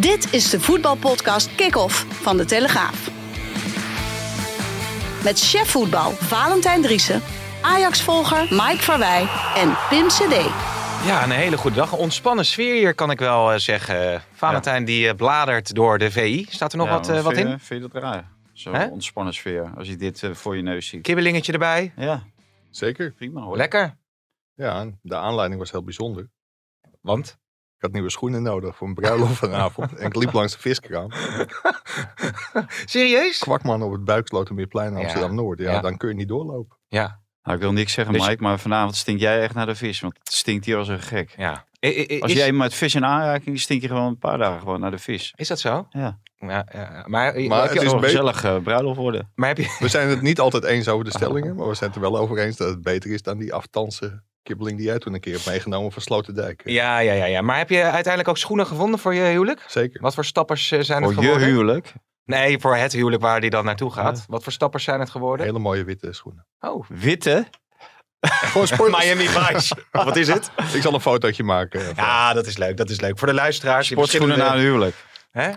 Dit is de voetbalpodcast Kick-Off van De Telegraaf. Met chef voetbal Valentijn Driessen, Ajax-volger Mike Verwij en Pim CD. Ja, een hele goede dag. Een ontspannen sfeer hier, kan ik wel eh, zeggen. Valentijn die eh, bladert door de VI. Staat er nog Ja, wat, eh, wat vind in? je- Vind je dat raar? Zo'n Hè? ontspannen sfeer, als je dit voor je neus ziet. Kibbelingetje erbij. Ja, Zeker. prima hoor. Lekker. Ja, de aanleiding was heel bijzonder. Want? Ik had nieuwe schoenen nodig voor een bruiloft vanavond. en ik liep langs de viskraam. Serieus? Kwakman op het Buikslotermeerplein Ja. Amsterdam-Noord. Ja, Ja. dan kun je niet doorlopen. Ja. Nou, ik wil niks zeggen Dus- Mike, maar vanavond stink jij echt naar de vis. Want het stinkt hier als een gek. ja. I- I- I- Als jij met vis in aanraking, stink je gewoon een paar dagen gewoon naar de vis. is dat zo? Ja. Ja, ja, maar, Maar heb je, het Het is een gezellig eh, bruiloft worden. maar heb je... We zijn het niet altijd eens over de stellingen. Maar we zijn het er wel over eens dat het beter is dan die aftansen kibbeling die jij toen een keer hebt meegenomen van Sloterdijk. Ja, ja, ja, ja. Maar heb je uiteindelijk ook schoenen gevonden voor je huwelijk? Zeker. Wat voor stappers eh, zijn het Voor je geworden? huwelijk. Nee, voor het huwelijk waar die dan naartoe gaat. Ja. Wat voor stappers zijn het geworden? Hele mooie witte schoenen. Oh. Witte. Gewoon sport. Miami Vice. Wat is het? Ik zal een fotootje maken. Ja, dat is leuk. Dat is leuk. Voor de luisteraars. Sportschoenen na een verschillende- huwelijk. Hè?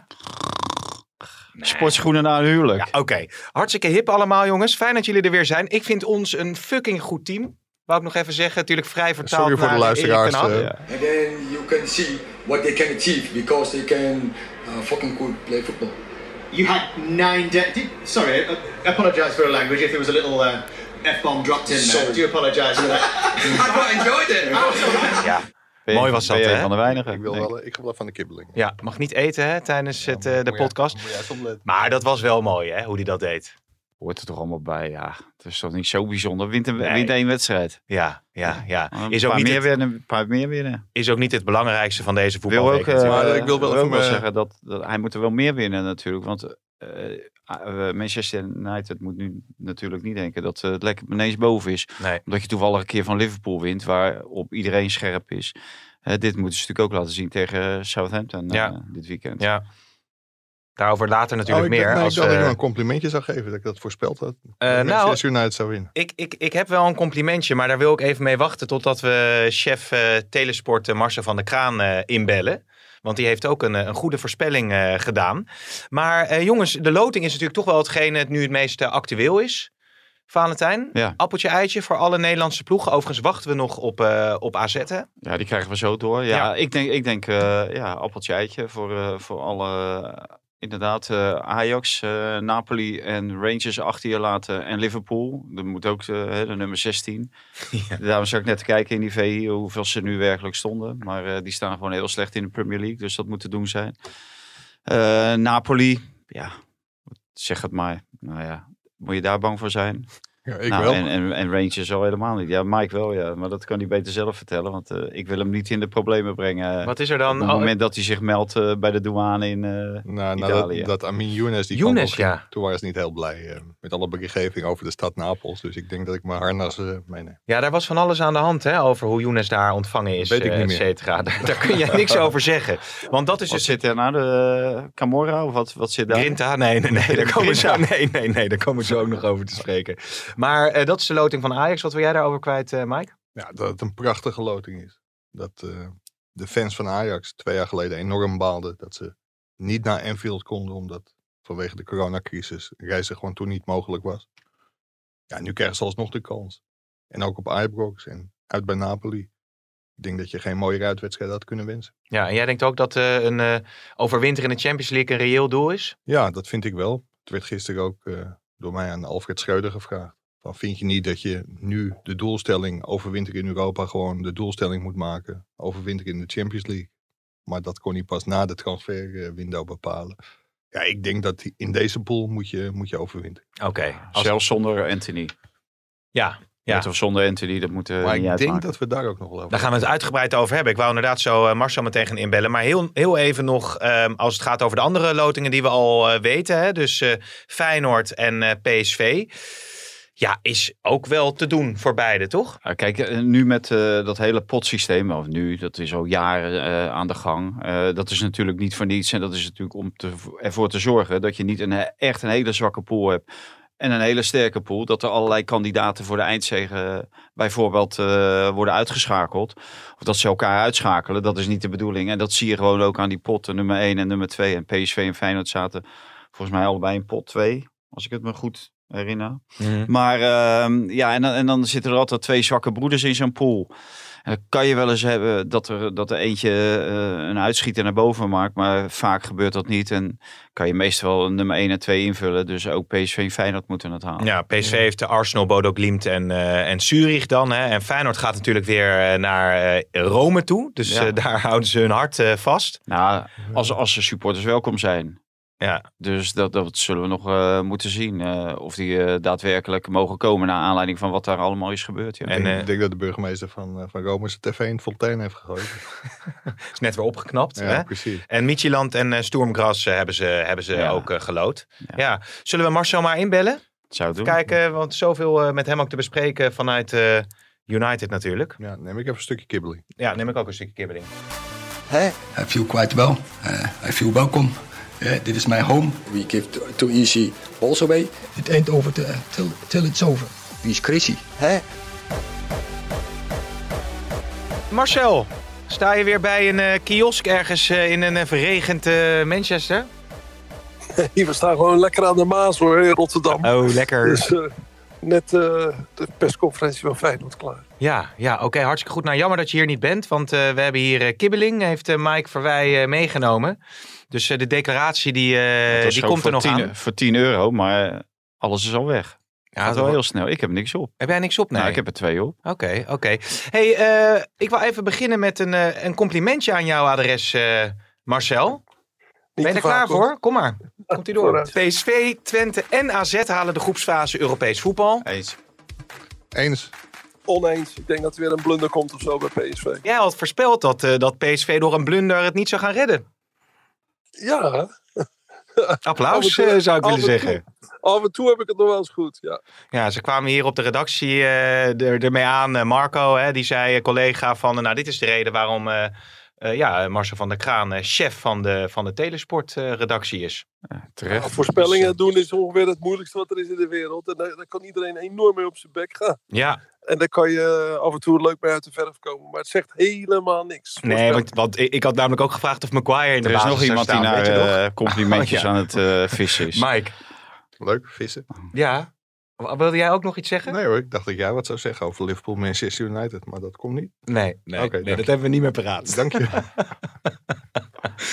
Sportschoenen na een huwelijk. Ja, oké. Hartstikke hip allemaal, jongens. Fijn dat jullie er weer zijn. Ik vind ons een fucking goed team. Wou ik nog even zeggen. Natuurlijk vrij vertaald Sorry voor de naar luisteraars, Hag. eh. Then you can see what they can achieve because they can uh, fucking good play football. You had nine dead. Did, sorry, I, I apologise for the language if there was a little uh, f bomb dropped in there. Sorry. Do apologise for that. I quite enjoyed it. Ja. Ben Mooi was dat, hè? van de weinigen. Ik, wil wel, ik wel van de kibbeling. ja, mag niet eten hè, tijdens het, eh, de podcast. Maar dat was wel mooi, hè, hoe hij dat deed. Hoort er toch allemaal bij, ja. Het is toch niet zo bijzonder. Wint, een, Nee. wint één wedstrijd. Ja, ja, ja. Een Is ook, paar niet meer het, winnen, een paar meer winnen. is ook niet het belangrijkste van deze wil ook, eh. Maar ik wil wel even mijn- zeggen dat, dat hij moet er wel meer winnen natuurlijk. Want eh, eh, Manchester United moet nu natuurlijk niet denken dat eh, het lekker ineens boven is. nee. Omdat je toevallig een keer van Liverpool wint, waarop iedereen scherp is. Eh, dit moeten ze natuurlijk ook laten zien tegen Southampton eh, Ja. dit weekend. Ja. Daarover later natuurlijk Oh, ik meer. dacht, nee, als, ik dacht dat eh, ik een complimentje zou geven. Dat ik dat voorspeld had. eh, dat nou, United zou winnen. ik, ik, ik heb wel een complimentje, maar daar wil ik even mee wachten totdat we chef eh, Telesport eh, Marcel van der Kraan eh, inbellen. Want die heeft ook een, een goede voorspelling eh, gedaan. Maar eh, jongens, de loting is natuurlijk toch wel hetgene het nu het meest actueel is. Valentijn, Ja. appeltje eitje voor alle Nederlandse ploegen. Overigens wachten we nog op, eh, op AZ. Hè? Ja, die krijgen we zo door. Ja, Ja. ik denk, ik denk eh, ja, appeltje eitje voor, eh, voor alle, inderdaad, eh, Ajax, eh, Napoli en Rangers achter je laten. En Liverpool, dat moet ook eh, hè, de nummer 16. Daarom zag ik net kijken in die VI hoeveel ze nu werkelijk stonden. Maar eh, die staan gewoon heel slecht in de Premier League, dus dat moet te doen zijn. Eh, Napoli, ja, zeg het maar. Nou ja, moet je daar bang voor zijn? Ja, ik nou, wel. En, en, en Rangers al helemaal niet. Ja, Mike wel, ja. Maar dat kan hij beter zelf vertellen. Want eh, ik wil hem niet in de problemen brengen. Wat is er op dan? het Oh, moment dat hij zich meldt eh, bij de douane in... eh, Nou, nou, Italië. dat, dat Amin Younes die Younes, op ging, ja. Toen waren ze niet heel blij eh, met alle berichtgeving over de stad Napels. Dus ik denk dat ik mijn harnas eh meeneem. Ja, daar was van alles aan de hand hè, over hoe Younes daar ontvangen is, Weet ik eh, niet et meer. cetera. Daar, daar kun je niks over zeggen. Want dat is wat dus zit er nou? De uh, Camorra? Of wat, wat zit daar? Grinta? Nee, nee, nee. Daar komen, Grinta. nee, nee, nee. Daar komen zo ook nog over te spreken. Maar eh, dat is de loting van Ajax. Wat wil jij daarover kwijt, eh, Mike? Ja, dat het een prachtige loting is. Dat eh, de fans van Ajax twee jaar geleden enorm baalden dat ze niet naar Anfield konden. Omdat vanwege de coronacrisis reizen gewoon toen niet mogelijk was. Ja, nu krijgen ze alsnog de kans. En ook op Ibrox en uit bij Napoli. Ik denk dat je geen mooiere uitwedstrijd had kunnen wensen. Ja, en jij denkt ook dat een eh overwinter in de Champions League een reëel doel is? Ja, dat vind ik wel. Het werd gisteren ook door mij aan Alfred Schreuder gevraagd. Van, vind je niet dat je nu de doelstelling overwinter in Europa gewoon de doelstelling moet maken? Overwinter in de Champions League. Maar dat kon hij pas na de transferwindow bepalen. Ja, ik denk dat in deze pool moet je, moet je overwinteren. Oké. Zelfs zonder Anthony. Ja, Ja. Met of zonder Anthony, dat moet eh, Maar niet ik denk uitmaken. dat we daar ook nog wel over Daar gaan we het uitgebreid over hebben. Ik wou inderdaad zo eh, Marcel meteen gaan inbellen. Maar heel, heel even nog, ehm, als het gaat over de andere lotingen die we al eh, weten. Hè, dus eh, Feyenoord en eh, PSV. Ja, is ook wel te doen voor beide, toch? Kijk, eh, nu met eh, dat hele potsysteem, of nu, dat is al jaren eh, aan de gang. Dat is natuurlijk niet voor niets. En dat is natuurlijk om te, ervoor te zorgen dat je niet een, echt een hele zwakke pool hebt. En een hele sterke pool. Dat er allerlei kandidaten voor de eindzege bijvoorbeeld worden uitgeschakeld. Of dat ze elkaar uitschakelen. Dat is niet de bedoeling. En dat zie je gewoon ook aan die potten nummer 1 en nummer 2. En PSV en Feyenoord zaten volgens mij allebei in pot 2. Als ik het me goed herinner. Maar ehm, ja, en dan, en dan zitten er altijd twee zwakke broeders in zo'n pool. En dan kan je wel eens hebben dat er, dat er eentje eh, een uitschieter naar boven maakt. Maar vaak gebeurt dat niet. En kan je meestal nummer 1 en 2 invullen. Dus ook PSV en Feyenoord moeten het halen. Ja, PSV heeft de Arsenal, Bodo Glimt en, eh en Zurich dan. Hè. En Feyenoord gaat natuurlijk weer eh, naar eh, Rome toe. Dus Ja. daar houden ze hun hart eh, vast. Nou, als, als de supporters welkom zijn. Ja, Dus dat, dat zullen we nog eh, moeten zien. eh, of die eh, daadwerkelijk mogen komen naar aanleiding van wat daar allemaal is gebeurd. Ja. Ik En, denk, ik denk dat de burgemeester van, eh, van Rome zijn tv in fontein heeft gegooid. is net weer opgeknapt. Ja, hè. precies. En Michieland en uh, Sturmgras eh, hebben ze, hebben ze Ja. ook gelood. Ja. Ja. Zullen we Marcel maar inbellen? Zou het doen. Kijken, want zoveel eh, met hem ook te bespreken vanuit eh, United natuurlijk. Ja, neem ik even een stukje kibbeling. Ja, neem ik ook een stukje kibbeling. Hey, I feel quite well. Uh, I feel welcome. Yeah, this is my home. We give too, easy balls away. It ain't over till, till, till it's over. Wie is crazy? Hey. Marcel, sta je weer bij een eh, kiosk ergens eh, in een eh, verregend eh, Manchester? Hier, we staan gewoon lekker aan de Maas hoor, in Rotterdam. Oh, lekker. Dus eh, net eh, de persconferentie van Feyenoord klaar. Ja, ja oké, hartstikke goed. Nou, jammer dat je hier niet bent, want eh, we hebben hier eh, kibbeling, heeft eh, Mike Verwij eh, meegenomen. Dus eh, de declaratie die, eh, die komt er nog 10, aan. Voor 10 euro, maar alles is al weg. Ja, Gaat dat wel heel snel. Ik heb niks op. Heb jij niks op? Nee. Nou, ik heb er twee op. Oké, oké. Hey, eh, ik wil even beginnen met een, eh, een complimentje aan jouw adres, eh, Marcel. Niet Ben je er klaar voor? Kom maar. Komt ie door. PSV, Twente en AZ halen de groepsfase Europees voetbal. Eens. Eens. Oneens. Ik denk dat er weer een blunder komt of zo bij PSV. Jij had voorspeld dat, eh, dat PSV door een blunder het niet zou gaan redden. Ja, Applaus, toe- eh, zou ik willen zeggen. af en toe heb ik het nog wel eens goed. Ja. Ja, ze kwamen hier op de redactie er, ermee aan. Marco, hè, die zei, collega, van nou, dit is de reden waarom eh, eh, ja, Marcel van der Kraan eh, chef van de, van de Telesport-redactie is. Terecht. Voorspellingen doen is ongeveer het moeilijkste wat er is in de wereld. En daar, daar kan iedereen enorm mee op zijn bek gaan. Ja, En daar kan je af en toe leuk mee uit de verf komen. Maar het zegt helemaal niks. nee, want, want ik, had namelijk ook gevraagd of Maguire in de Er is nog iemand die naar eh, complimentjes Oh, ja. aan het eh, vissen is. Mike, Leuk, vissen. ja. Wilde jij ook nog iets zeggen? Nee hoor, ik dacht dat jij wat zou zeggen over Liverpool Manchester United, maar dat komt niet. Nee, nee, Oké, nee dat hebben we niet meer paraat. Dank je.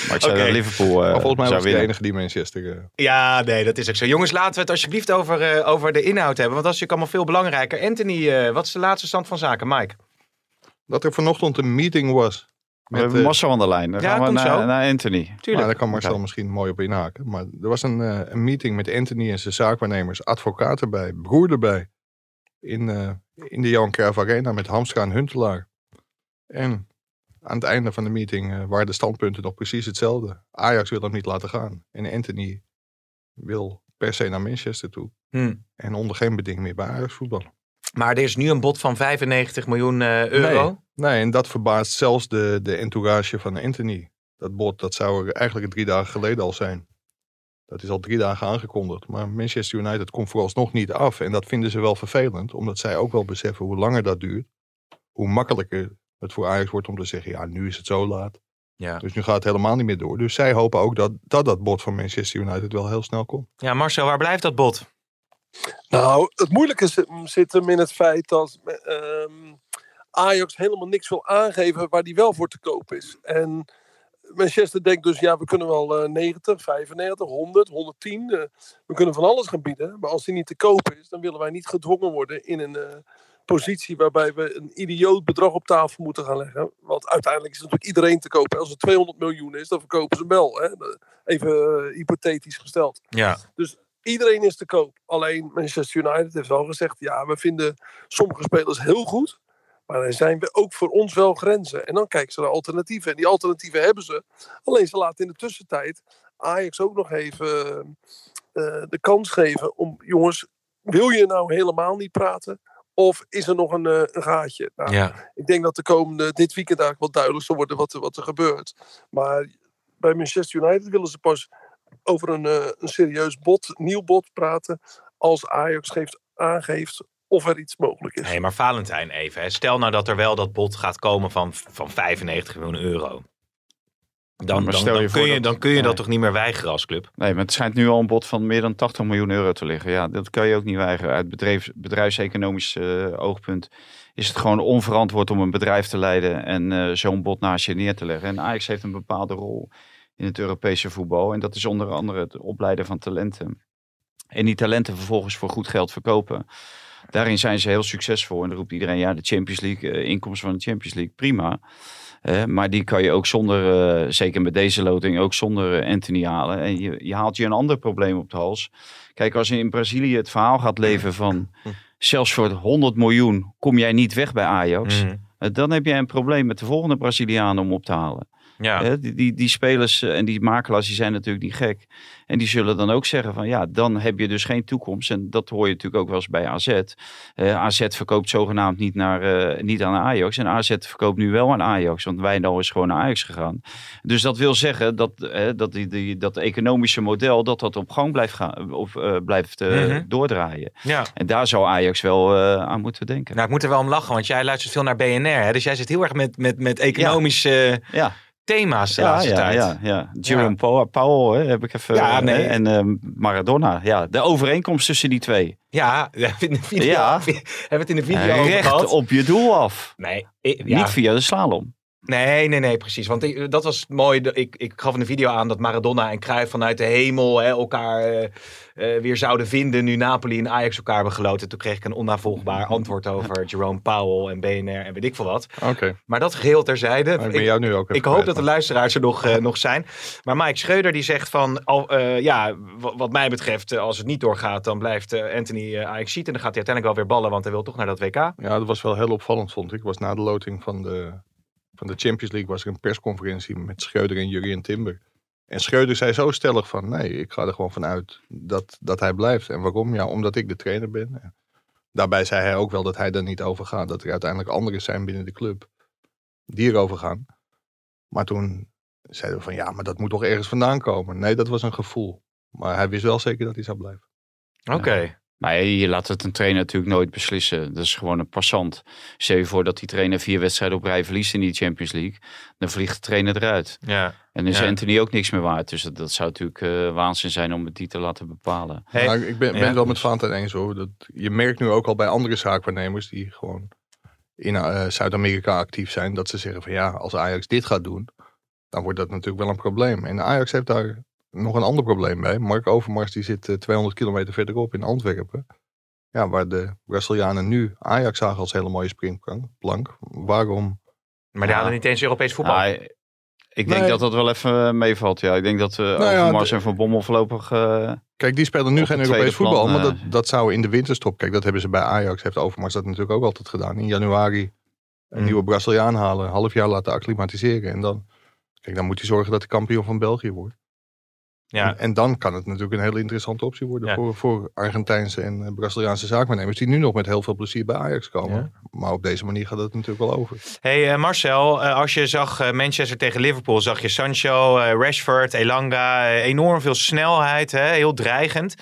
Maar ik zou Liverpool eh maar volgens mij was de enige die Manchester... eh, Ja, nee, dat is ook zo. Jongens, laten we het alsjeblieft over, eh, over de inhoud hebben. Want dat is natuurlijk allemaal veel belangrijker. Anthony, eh, wat is de laatste stand van zaken? Mike? dat er vanochtend een meeting was. We hebben eh, Marcel aan de lijn. Dan Ja, gaan we komt naar, zo. naar Anthony. Tuurlijk. daar kan Marcel misschien mooi op inhaken. Maar er was een, eh, een meeting met Anthony en zijn zaakwaarnemers, advocaat erbij, broer erbij. In, eh, in de Johan Cruijff Arena met Hamstra en Huntelaar. En aan het einde van de meeting eh, waren de standpunten nog precies hetzelfde. Ajax wil hem niet laten gaan. En Anthony wil per se naar Manchester toe. Hm. En onder geen beding meer bij Ajax voetballen. Maar er is nu een bod van 95 miljoen eh, euro. Nee, en dat verbaast zelfs de, de entourage van Anthony. Dat bod dat zou er eigenlijk drie dagen geleden al zijn. Dat is al drie dagen aangekondigd. Maar Manchester United komt vooralsnog niet af. En dat vinden ze wel vervelend. Omdat zij ook wel beseffen hoe langer dat duurt. Hoe makkelijker het voor Ajax wordt om te zeggen. Ja, nu is het zo laat. Ja. Dus nu gaat het helemaal niet meer door. Dus zij hopen ook dat dat, dat bod van Manchester United wel heel snel komt. ja, Marcel, waar blijft dat bod? Nou, het moeilijke zit, zit hem in het feit dat ehm, Ajax helemaal niks wil aangeven waar die wel voor te koop is. En Manchester denkt dus, ja, we kunnen wel eh 90, 95, 100, 110. eh, we kunnen van alles gaan bieden. Maar als die niet te koop is, dan willen wij niet gedwongen worden in een eh, positie waarbij we een idioot bedrag op tafel moeten gaan leggen. Want uiteindelijk is natuurlijk iedereen te kopen. Als het 200 miljoen is, dan verkopen ze hem wel. Hè? Even eh, hypothetisch gesteld. Ja. Iedereen is te koop. Alleen Manchester United heeft wel gezegd: ja, we vinden sommige spelers heel goed. Maar er zijn ook voor ons wel grenzen. En dan kijken ze naar alternatieven. En die alternatieven hebben ze. Alleen ze laten in de tussentijd Ajax ook nog even eh, de kans geven om, jongens, wil je nou helemaal niet praten? Of is er nog een, eh, een gaatje? Nou, Ja. Ik denk dat de komende, dit weekend eigenlijk wel duidelijk zal worden wat, er- wat er gebeurt. Maar bij Manchester United willen ze pas over een, eh, een serieus bod, nieuw bod praten. Als Ajax geeft, aangeeft of er iets mogelijk is. Nee, maar Valentijn even. Hè. Stel nou dat er wel dat bod gaat komen van, van 95 miljoen euro. Dan, dan, dan je kun je, dat- dan kun je dat toch niet meer weigeren als club? Nee, maar het schijnt nu al een bod van meer dan 80 miljoen euro te liggen. Ja, dat kan je ook niet weigeren. Uit bedrijfs, bedrijfseconomisch eh, oogpunt is het gewoon onverantwoord om een bedrijf te leiden en eh, zo'n bod naast je neer te leggen. En Ajax heeft een bepaalde rol in het Europese voetbal. En dat is onder andere het opleiden van talenten. En die talenten vervolgens voor goed geld verkopen. Daarin zijn ze heel succesvol. En dan roept iedereen, ja, de Champions League, eh, inkomsten van de Champions League, prima. Maar die kan je ook zonder, eh, zeker met deze loting, ook zonder eh, Anthony halen. En je, je haalt je een ander probleem op de hals. Kijk, als je in Brazilië het verhaal gaat leven van zelfs voor 100 miljoen kom jij niet weg bij Ajax. Mhm. Dan heb jij een probleem met de volgende Brazilianen om op te halen. Ja. Hè, die, die, die spelers eh, en die makelaars die zijn natuurlijk niet gek. En die zullen dan ook zeggen van ja, dan heb je dus geen toekomst. En dat hoor je natuurlijk ook wel eens bij AZ. Eh, AZ verkoopt zogenaamd niet, naar, eh, niet aan Ajax. En AZ verkoopt nu wel aan Ajax. Want Wijndal is gewoon naar Ajax gegaan. Dus dat wil zeggen dat, eh, dat die, die, dat economische model dat dat op gang blijft, gaan, of, blijft Mhm. doordraaien. ja. En daar zou Ajax wel aan moeten denken. Nou, ik moet er wel om lachen, want jij luistert veel naar BNR. Hè? Dus jij zit heel erg met, met, met economische ja. Thema's de Ja, laatste ja, tijd. ja, ja. Jerome Powell, Powell hè, heb ik even. Ja, eh, nee. En ehm, Maradona. Ja, de overeenkomst tussen die twee. Ja, we hebben het in de video, Ja. we hebben het in de video over Recht gehad. op je doel af. Nee, ik- ja. Niet via de slalom. Nee, nee, nee, precies. Want ik- dat was mooi. Ik, ik gaf in de video aan dat Maradona en Cruijff vanuit de hemel hè, elkaar eh, eh, weer zouden vinden. Nu Napoli en Ajax elkaar hebben geloten. Toen kreeg ik een onnavolgbaar antwoord over Jerome Powell en BNR en weet ik veel wat. Oké, Maar dat geheel terzijde. maar ik ben jou nu ook Ik hoop dat de luisteraars er nog, eh, nog zijn. Maar Mike Schreuder die zegt van, al, ja, wat mij betreft, als het niet doorgaat, dan blijft Anthony Ajax ziet. En dan gaat hij uiteindelijk wel weer ballen, want hij wil toch naar dat WK. Ja, dat was wel heel opvallend, vond ik. Ik was na de loting van de, van de Champions League was er een persconferentie met Schreuder en Jurien Timber. En Schreuder zei zo stellig van, nee, ik ga er gewoon vanuit dat, dat hij blijft. En waarom? Ja, omdat ik de trainer ben. En Daarbij zei hij ook wel dat hij er niet over gaat. Dat er uiteindelijk anderen zijn binnen de club die erover gaan. Maar toen zeiden we van, ja, maar dat moet toch ergens vandaan komen. Nee, dat was een gevoel. Maar hij wist wel zeker dat hij zou blijven. Oké. Maar je laat het een trainer natuurlijk nooit beslissen. Dat is gewoon een passant. Stel je voor dat die trainer vier wedstrijden op rij verliest in die Champions League. Dan vliegt de trainer eruit. Ja. En dan is Ja. Anthony ook niks meer waard. Dus dat, dat zou natuurlijk eh, waanzin zijn om het die te laten bepalen. Hey, Maar ik ben, ben ja. het wel met Valentijn eens hoor. Dat, je merkt nu ook al bij andere zaakwaarnemers die gewoon in eh, Zuid-Amerika actief zijn. Dat ze zeggen van ja, als Ajax dit gaat doen, dan wordt dat natuurlijk wel een probleem. En Ajax heeft daar nog een ander probleem bij. Mark Overmars die zit eh, 200 kilometer verderop in Antwerpen. Ja, waar de Brazilianen nu Ajax zagen als hele mooie springplank. Waarom? Maar die hadden niet eens Europees voetbal. Ah, ik denk Nee. dat dat wel even eh, meevalt. Ja. Ik denk dat uh, ja, Overmars de- en Van Bommel voorlopig... eh, Kijk, die spelen nu geen Europees voetbal. plan, maar eh. dat, dat zou in de winterstop. Kijk, dat hebben ze bij Ajax. Heeft Overmars dat natuurlijk ook altijd gedaan. In januari een Mm. nieuwe Braziliaan halen. Een half jaar laten acclimatiseren. En dan, kijk, dan moet hij zorgen dat hij kampioen van België wordt. Ja. En, en dan kan het natuurlijk een hele interessante optie worden. Ja. Voor, voor Argentijnse en eh, Braziliaanse zaakwaarnemers. Die nu nog met heel veel plezier bij Ajax komen. Maar op deze manier gaat het natuurlijk wel over. Hey eh, Marcel, eh, als je zag Manchester tegen Liverpool, zag je Sancho, Rashford, Elanga, enorm veel snelheid, hè, heel dreigend.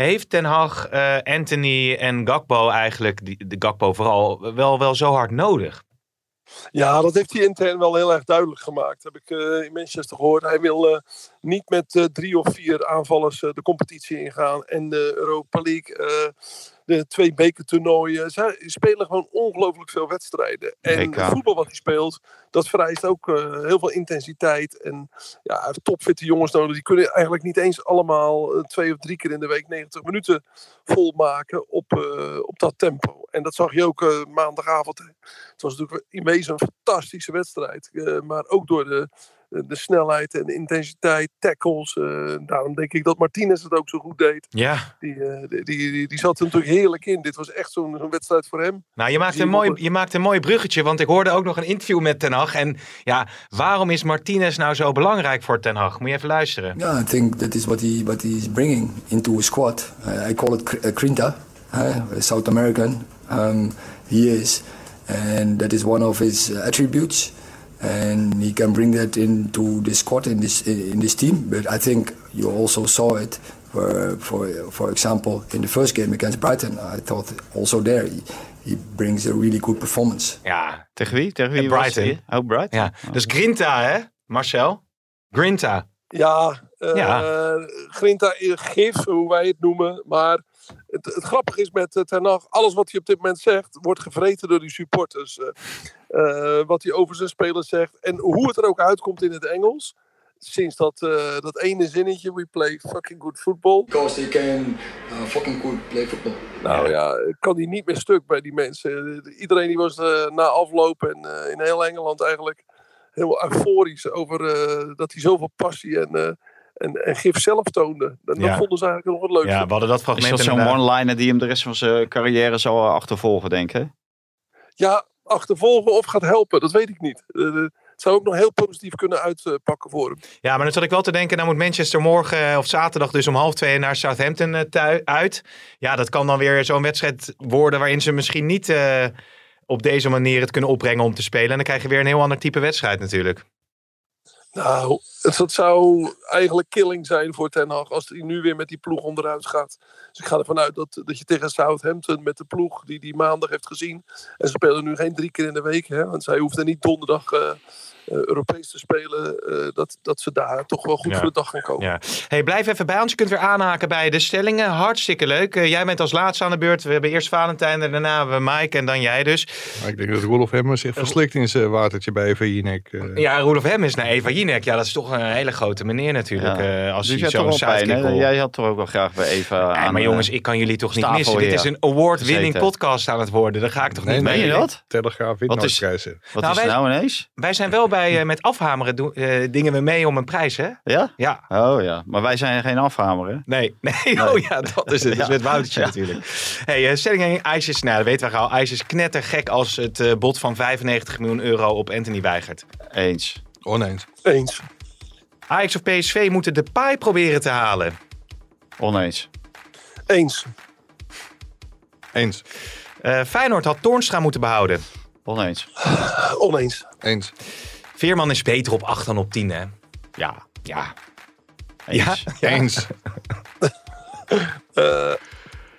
Heeft Ten Hag eh, Anthony en Gakpo eigenlijk, die, de Gakpo vooral, wel, wel zo hard nodig? Ja, dat heeft hij intern wel heel erg duidelijk gemaakt. Heb ik eh, in Manchester gehoord. Hij wil eh, niet met eh, drie of vier aanvallers eh, de competitie ingaan. En de Europa League, eh, de twee bekertoernooien. Zij spelen gewoon ongelooflijk veel wedstrijden. En het voetbal wat hij speelt, dat vereist ook heel veel intensiteit. En ja, topfitte jongens nodig. Die kunnen eigenlijk niet eens allemaal twee of drie keer in de week 90 minuten volmaken op, op dat tempo. En dat zag je ook maandagavond. Het was natuurlijk een fantastische wedstrijd. maar ook door de de snelheid en de intensiteit, tackles. eh, daarom denk ik dat Martinez het ook zo goed deed. Ja, Die, eh, die, die, zat er natuurlijk heerlijk in. Dit was echt zo'n zo'n wedstrijd voor hem. nou je maakt, een mooi, je maakt een mooi bruggetje, want ik hoorde ook nog een interview met Ten Hag. En ja, waarom is Martinez nou zo belangrijk voor Ten Hag? Moet je even luisteren. Yeah, I think that is what he what he's bringing into a squad. Uh, I call it cr- uh, Crinta, South American. Um, he is, and that is one of his attributes. And he can bring that into this squad in this in this team. But I think you also saw it, for for for example, in the first game against Brighton. I thought also there he, he brings a really good performance. Ja, Tegen wie? Tegen wie Eh, Brighton. die? Oh, Brighton. ja. Dus Grinta, hè, Marcel? Grinta. Ja, eh Ja. Grinta eh, gif, hoe wij het noemen. Maar het, het grappige is met uh, Ten Hag, alles wat hij op dit moment zegt, wordt gevreten door die supporters. Eh, eh, wat hij over zijn spelers zegt. En hoe het er ook uitkomt in het Engels. Sinds dat, eh, dat ene zinnetje, we play fucking good football. Because they can uh, fucking good play football. Nou ja, kan hij niet meer stuk bij die mensen. Eh, Iedereen die was eh, na afloop en eh, in heel Engeland eigenlijk heel euforisch over eh, dat hij zoveel passie en, eh, en, en gif zelf toonde. En dat Ja. vonden ze eigenlijk nog het leukste. Ja, we hadden dat Is fragment dat zo'n one-liner die hem de rest van zijn carrière zal achtervolgen, denk ik? Ja, achtervolgen of gaat helpen, dat weet ik niet. Eh, het zou ook nog heel positief kunnen uitpakken voor hem. Ja, maar dan zat ik wel te denken, nou moet Manchester morgen eh, of zaterdag dus om half twee naar Southampton eh, uit. Ja, dat kan dan weer zo'n wedstrijd worden waarin ze misschien niet eh, op deze manier het kunnen opbrengen om te spelen. En dan krijg je weer een heel ander type wedstrijd natuurlijk. Nou, dat zou eigenlijk killing zijn voor Ten Hag als hij nu weer met die ploeg onderuit gaat. Dus ik ga ervan uit dat, dat je tegen Southampton met de ploeg die die maandag heeft gezien. En ze spelen nu geen drie keer in de week, hè, want zij hoefden niet donderdag eh, Europees te spelen. eh, dat, dat ze daar toch wel goed Ja. voor de dag gaan komen. Ja. Hey, blijf even bij ons. Je kunt weer aanhaken bij de stellingen. Hartstikke leuk. Eh, jij bent als laatste aan de beurt. We hebben eerst Valentijn en daarna hebben we Mike en dan jij dus. Maar ik denk dat Rolof Hemmer zich verslikt in zijn watertje bij Eva Jinek. eh. Ja, Roelof Hem is naar Eva Jinek. Ja, dat is toch een hele grote meneer natuurlijk. Ja. eh, als Dus hebt zo'n sidekick Jij had toch ook wel graag bij Eva Nee, aan... maar eh, jongens, ik kan jullie toch niet missen. Dit is een award-winning podcast aan het worden. Daar ga ik toch Nee, niet nee, mee. Je dat? Telegraaf Wat is- Nou, is wij- nou ineens? Wij zijn wel bij eh, met afhameren doen, eh, dingen we mee om een prijs, hè? Ja? Ja. Oh ja, maar wij zijn geen afhamer, hè? Nee, nee, oh ja, dat is het. Dat is Ja. met Woutertje Ja. natuurlijk. Hey, uh, stelling 1, IJs is, nou, dat weten we al. IJs is knettergek als het eh, bod van 95 miljoen euro op Anthony weigert. Eens. Oneens. Eens. Ajax of PSV moeten de paai proberen te halen. Oneens. Eens. Eens. Eh, Feyenoord had Toornstra moeten behouden. Oneens. Oneens. Eens. Veerman is beter op 8 dan op 10, hè? Ja, ja. Eens. Eens. Eh,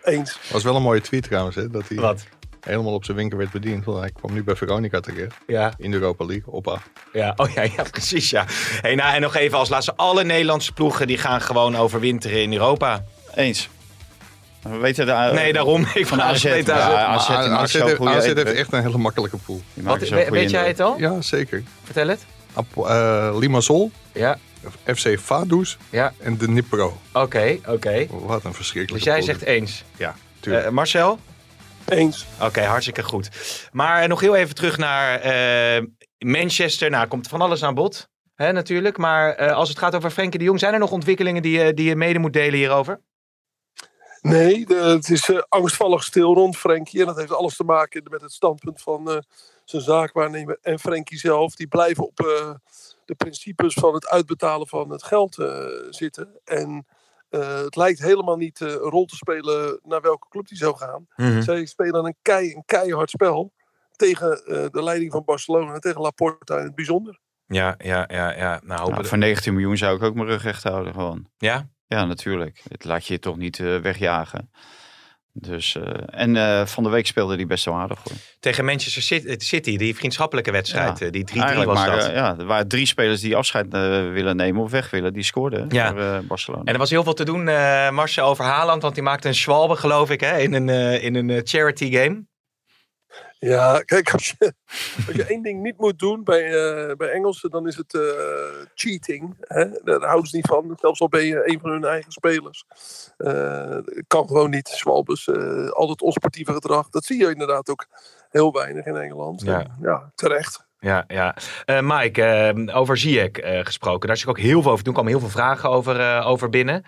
eens. Was wel een mooie tweet trouwens, hè, dat hij Wat? helemaal op zijn winkel werd bediend. Want hij kwam nu bij Veronica terecht. Ja. In de Europa League, op acht. Ja, oh ja, ja precies. Ja. Hey, nou, en nog even als laatste. Alle Nederlandse ploegen die gaan gewoon overwinteren in Europa. Eens. We weten de, eh, Nee, daarom. Ik Van vraag AZ. Ja. AZ heeft- AZ echt een hele makkelijke pool. Wat, maken zo'n we- goede weet jij het al? Ja, zeker. Vertel het. Ap- eh, Limassol, Ja, FC Vaduz ja. en de Nipro. Oké, oké. Wat een verschrikkelijke Dus jij zegt eens. Ja, tuurlijk. Eh, Marcel? Eens. Oké, hartstikke goed. Maar nog heel even terug naar eh, Manchester. Nou, komt van alles aan bod. Hè, natuurlijk. Maar eh, als het gaat over Frenkie de Jong, zijn er nog ontwikkelingen die, je- die je mede moet delen hierover? Nee, de- het is eh, angstvallig stil rond Frenkie. En dat heeft alles te maken met het standpunt van eh, zijn zaakwaarnemer en Frenkie zelf. Die blijven op eh, de principes van het uitbetalen van het geld eh, zitten. En eh, het lijkt helemaal niet eh, een rol te spelen naar welke club die zou gaan. Zij spelen een, kei, een keihard spel tegen eh, de leiding van Barcelona, tegen Laporta in het bijzonder. Ja, ja, ja. ja. Nou, Nou, voor 19 miljoen zou ik ook mijn rug recht houden gewoon. Ja? Ja, natuurlijk. Het laat je toch niet eh, wegjagen. Dus, eh, en eh, van de week speelde hij best wel aardig hoor. Tegen Manchester City, die vriendschappelijke wedstrijd. Ja. Die 3-3 Eigenlijk was maar, dat. ja, er waren drie spelers die afscheid willen nemen of weg willen. Die scoorden Ja. voor Barcelona. En er was heel veel te doen, Marcel, over Haaland. Want die maakte een schwalbe, geloof ik, hè, in een, in een charity game. Ja, kijk, als je, als je één ding niet moet doen bij, eh, bij Engelsen, dan is het eh, cheating. Hè? Daar houden ze niet van. Zelfs al ben je een van hun eigen spelers. Eh, kan gewoon niet. Eh altijd onsportieve gedrag. Dat zie je inderdaad ook heel weinig in Engeland. Ja. En ja terecht. Ja, ja. Eh, Mike, eh, over Ziyech eh, gesproken. Daar is ook heel veel over. Toen kwamen heel veel vragen over, eh, over binnen.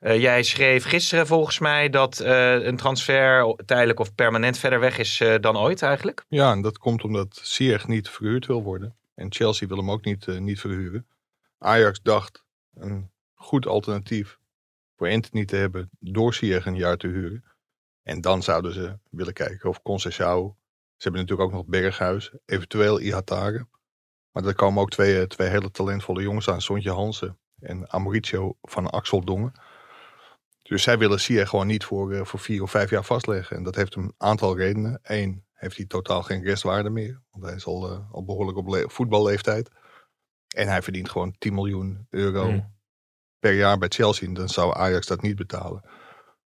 Jij schreef gisteren volgens mij dat een transfer tijdelijk of permanent verder weg is dan ooit eigenlijk. Ja, en dat komt omdat Ziyech niet verhuurd wil worden. En Chelsea wil hem ook niet, niet verhuren. Ajax dacht een goed alternatief voor Anthony te hebben door Ziyech een jaar te huren. En dan zouden ze willen kijken of Conceição. Ze hebben natuurlijk ook nog Berghuis, eventueel Ihatare. Maar er komen ook twee, eh, twee hele talentvolle jongens aan. Sontje Hansen en Mauricio van Axel Dongen. Dus zij willen Ziyech gewoon niet voor, eh, voor vier of vijf jaar vastleggen. En dat heeft een aantal redenen. Eén, heeft hij totaal geen restwaarde meer. Want hij is al, eh, al behoorlijk op le- voetballeeftijd. En hij verdient gewoon 10 miljoen euro Hmm. per jaar bij Chelsea. En dan zou Ajax dat niet betalen.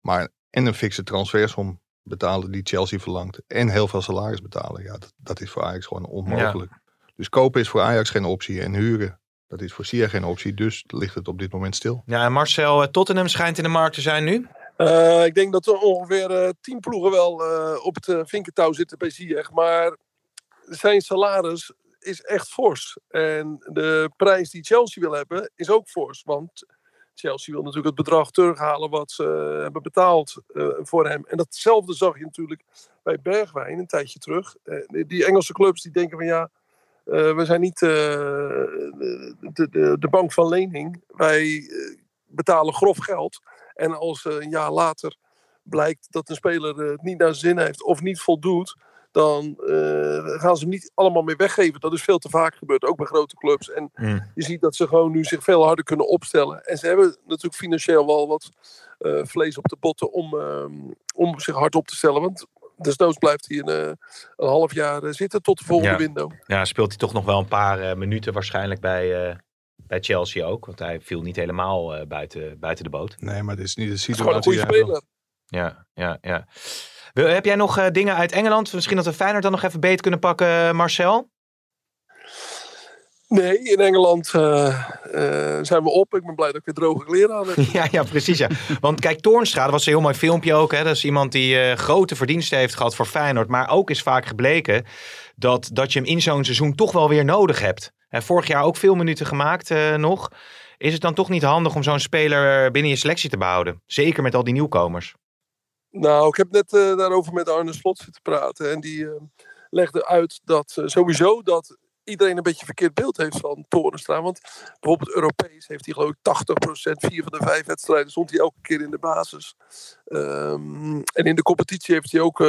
Maar en een fikse transfersom betalen die Chelsea verlangt. En heel veel salaris betalen. Ja, dat, dat is voor Ajax gewoon onmogelijk. Dus kopen is voor Ajax geen optie. En huren, dat is voor Ziyech geen optie. Dus ligt het op dit moment stil. Ja, en Marcel, eh, Tottenham schijnt in de markt te zijn nu. Eh, ik denk dat er ongeveer eh, tien ploegen wel eh, op het uh, vinkentouw zitten bij Ziyech. Maar zijn salaris is echt fors. En de prijs die Chelsea wil hebben is ook fors. Want Chelsea wil natuurlijk het bedrag terughalen wat ze hebben betaald uh, voor hem. En datzelfde zag je natuurlijk bij Bergwijn een tijdje terug. Uh, die Engelse clubs die denken van ja, we zijn niet de, de, de, bank van lening. Wij betalen grof geld. En als een jaar later blijkt dat een speler het niet naar zin heeft of niet voldoet, dan gaan ze hem niet allemaal meer weggeven. Dat is veel te vaak gebeurd, ook bij grote clubs. En mm. je ziet dat ze gewoon nu zich veel harder kunnen opstellen. En ze hebben natuurlijk financieel wel wat uh, vlees op de botten om, uh, om zich hard op te stellen. Want desnoods blijft hij een, uh, een half jaar zitten tot de volgende ja. window. Ja, speelt hij toch nog wel een paar uh, minuten waarschijnlijk bij, uh, bij Chelsea ook. Want hij viel niet helemaal uh, buiten, buiten de boot. Nee, maar het is niet de Het is situatie. gewoon een goede speler. Ja, ja, ja. Heb jij nog eh, dingen uit Engeland? Misschien dat we Feyenoord dan nog even beet kunnen pakken, eh, Marcel? Nee, in Engeland eh, zijn we op. Ik ben blij dat ik weer droge kleren aan heb. Ja, ja, precies. Ja. Want kijk, Toornstra, dat was een heel mooi filmpje ook. Hè? Dat is iemand die grote verdiensten heeft gehad voor Feyenoord. Maar ook is vaak gebleken dat, dat je hem in zo'n seizoen toch wel weer nodig hebt. Vorig jaar ook veel minuten gemaakt nog. Is het dan toch niet handig om zo'n speler binnen je selectie te behouden? Zeker met al die nieuwkomers. Nou, ik heb net eh, daarover met Arne Slot zitten praten. En die eh, legde uit dat eh, sowieso dat iedereen een beetje verkeerd beeld heeft van Torenstra. Want bijvoorbeeld Europees heeft hij geloof ik 80%, vier van de vijf wedstrijden stond hij elke keer in de basis. Ehm, en in de competitie heeft hij ook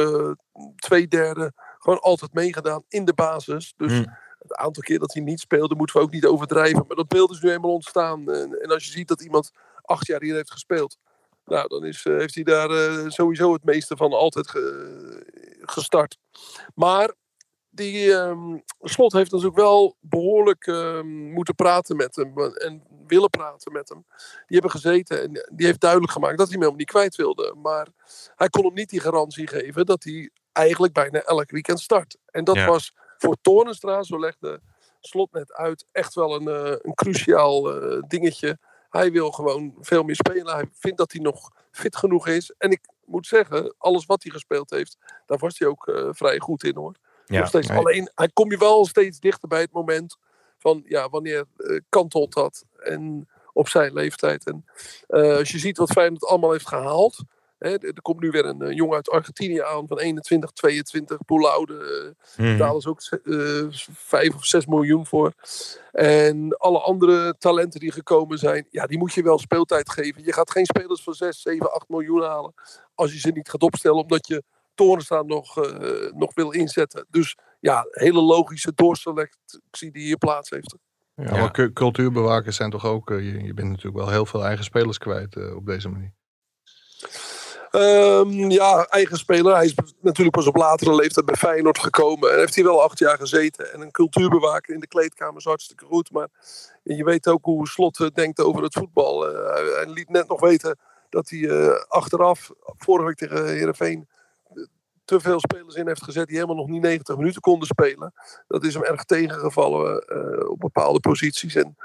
twee derde gewoon altijd meegedaan in de basis. Dus Hmm. het aantal keer dat hij niet speelde moeten we ook niet overdrijven. Maar dat beeld is nu eenmaal ontstaan. En, en als je ziet dat iemand acht jaar hier heeft gespeeld. Nou, dan is, eh, heeft hij daar eh, sowieso het meeste van altijd ge- gestart. Maar die ehm, Slot heeft natuurlijk wel behoorlijk ehm, moeten praten met hem. En willen praten met hem. Die hebben gezeten en die heeft duidelijk gemaakt dat hij hem helemaal niet kwijt wilde. Maar hij kon hem niet die garantie geven dat hij eigenlijk bijna elk weekend start. En dat Ja. was voor Toornstra, zo legde Slot net uit, echt wel een, eh, een cruciaal eh, dingetje. Hij wil gewoon veel meer spelen. Hij vindt dat hij nog fit genoeg is. En ik moet zeggen, alles wat hij gespeeld heeft, daar was hij ook eh, vrij goed in hoor. Nog steeds. nee. Alleen, hij kom je wel steeds dichter bij het moment van, ja, wanneer eh, kantelt dat? En op zijn leeftijd. En eh, als je ziet wat Feyenoord allemaal heeft gehaald. Hè, er komt nu weer een eh, jongen uit Argentinië aan van 21, 22. Poelaude eh, Mhm. betalen ze ook eh 5 of 6 miljoen voor. En alle andere talenten die gekomen zijn, ja, die moet je wel speeltijd geven. Je gaat geen spelers van 6, 7, 8 miljoen halen als je ze niet gaat opstellen, omdat je Torenstra nog, eh, nog wil inzetten. Dus ja, hele logische doorselectie die hier plaats heeft. Ja, Ja. maar cu- cultuurbewakers zijn toch ook... je, je bent natuurlijk wel heel veel eigen spelers kwijt eh, op deze manier. Ehm, ja, eigen speler. Hij is natuurlijk pas op latere leeftijd bij Feyenoord gekomen. En heeft hij wel acht jaar gezeten. En een cultuurbewaker in de kleedkamer is hartstikke goed. Maar je weet ook hoe Slot eh, denkt over het voetbal. Eh, hij- liet net nog weten dat hij eh, achteraf, vorige week tegen Heerenveen... te veel spelers in heeft gezet die helemaal nog niet 90 minuten konden spelen. Dat is hem erg tegengevallen eh, op bepaalde posities. En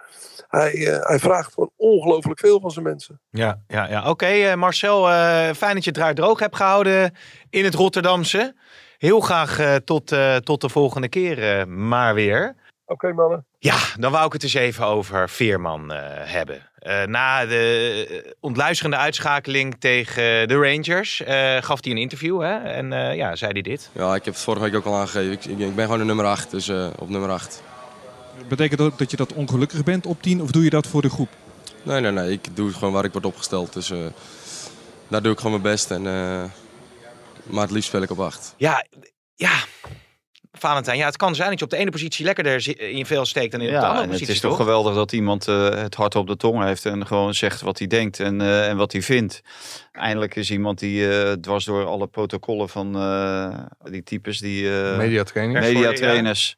hij, eh, hij vraagt gewoon ongelooflijk veel van zijn mensen. Ja, ja, ja. oké eh, Marcel, fijn dat je het draait droog hebt gehouden in het Rotterdamse. Heel graag tot, tot de volgende keer maar weer. Oké, mannen. Ja, dan wou ik het eens even over Veerman eh, hebben. Eh, na de eh, ontluisterende uitschakeling tegen de Rangers eh, gaf hij een interview. Hè? En eh, ja, zei hij dit. Ja, ik heb het vorige week ook al aangegeven. Ik, ik, ik ben gewoon een nummer 8, dus eh, op nummer 8. Betekent dat dat je dat ongelukkig bent op 10 of doe je dat voor de groep? Nee, nee, nee. Ik doe gewoon waar ik word opgesteld. Dus eh, daar doe ik gewoon mijn best. En, eh, maar het liefst speel ik op 8. Ja, ja. Valentijn, ja, het kan zijn dat je op de ene positie lekkerder in je vel steekt dan in de andere en het positie. is toch geweldig dat iemand eh, het hart op de tong heeft en gewoon zegt wat hij denkt en, eh, en wat hij vindt. Eindelijk is iemand die eh, dwars door alle protocollen van eh, die types die eh mediatrainers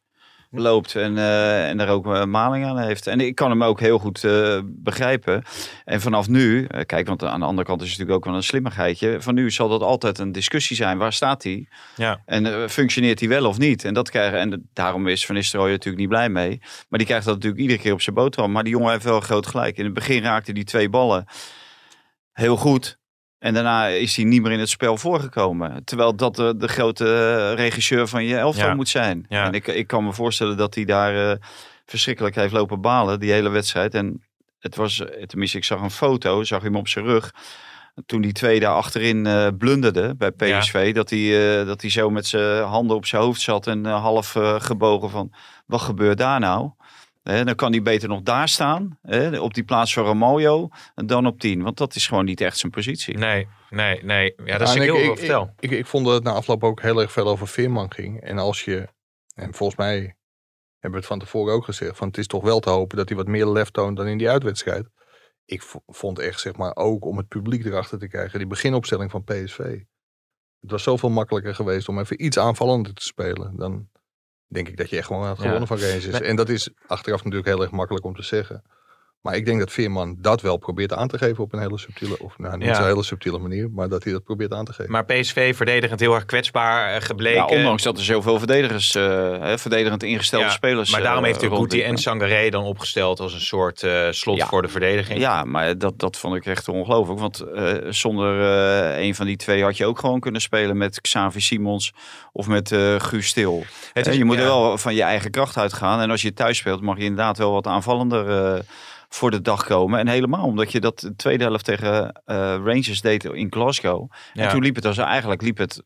loopt en, eh, en daar ook uh, maling aan heeft. En ik kan hem ook heel goed eh, begrijpen. En vanaf nu, eh, kijk, want aan de andere kant is het natuurlijk ook wel een slimmigheidje. Van nu zal dat altijd een discussie zijn. Waar staat hij? Ja. En eh, functioneert hij wel of niet? En dat krijgen, en daarom is Van Nistelrooy natuurlijk niet blij mee. Maar die krijgt dat natuurlijk iedere keer op zijn boterham. Maar die jongen heeft wel groot gelijk. In het begin raakte die twee ballen heel goed. En daarna is hij niet meer in het spel voorgekomen. Terwijl dat de, de grote eh, regisseur van je elftal Ja. moet zijn. Ja. En ik, ik kan me voorstellen dat hij daar eh, verschrikkelijk heeft lopen balen, die hele wedstrijd. En het was, eh, tenminste, ik zag een foto, zag hem op zijn rug. Toen die twee daar achterin eh blunderde bij PSV, dat, hij, dat hij zo met zijn handen op zijn hoofd zat en half gebogen van, wat gebeurt daar nou? Dan kan hij beter nog daar staan, hè, op die plaats van Ramoyo, dan op 10. Want dat is gewoon niet echt zijn positie. Nee, nee, nee. Ja, dat is en ik ik, heel ik, vertel. ik, ik vond dat het na afloop ook heel erg veel over Veerman ging. En als je, en volgens mij hebben we het van tevoren ook gezegd, van het is toch wel te hopen dat hij wat meer lef toont dan in die uitwedstrijd. Ik vond echt, zeg maar, ook om het publiek erachter te krijgen, die beginopstelling van PSV. Het was zoveel makkelijker geweest om even iets aanvallender te spelen. Dan denk ik dat je echt gewoon had Ja. gewonnen van Rangers. Nee. En dat is achteraf natuurlijk heel erg makkelijk om te zeggen. Maar ik denk dat Veerman dat wel probeert aan te geven op een hele subtiele, of nou niet Ja. zo'n hele subtiele manier, maar dat hij dat probeert aan te geven. Maar PSV verdedigend heel erg kwetsbaar eh, gebleken. Ja, ondanks dat er zoveel verdedigers, eh, hè, verdedigend ingestelde Ja, spelers. Maar daarom eh, heeft natuurlijk Guti en. Sangaré dan opgesteld als een soort eh, slot Ja. voor de verdediging. Ja, maar dat, dat vond ik echt ongelooflijk. Want eh, zonder eh, een van die twee had je ook gewoon kunnen spelen met Xavi Simons of met eh Guus Stil. Het is- je moet ja. er wel van je eigen kracht uitgaan. En als je thuis speelt, mag je inderdaad wel wat aanvallender eh, voor de dag komen. En helemaal omdat je dat de tweede helft tegen eh, Rangers deed in Glasgow. Ja. En toen liep het als eigenlijk liep het.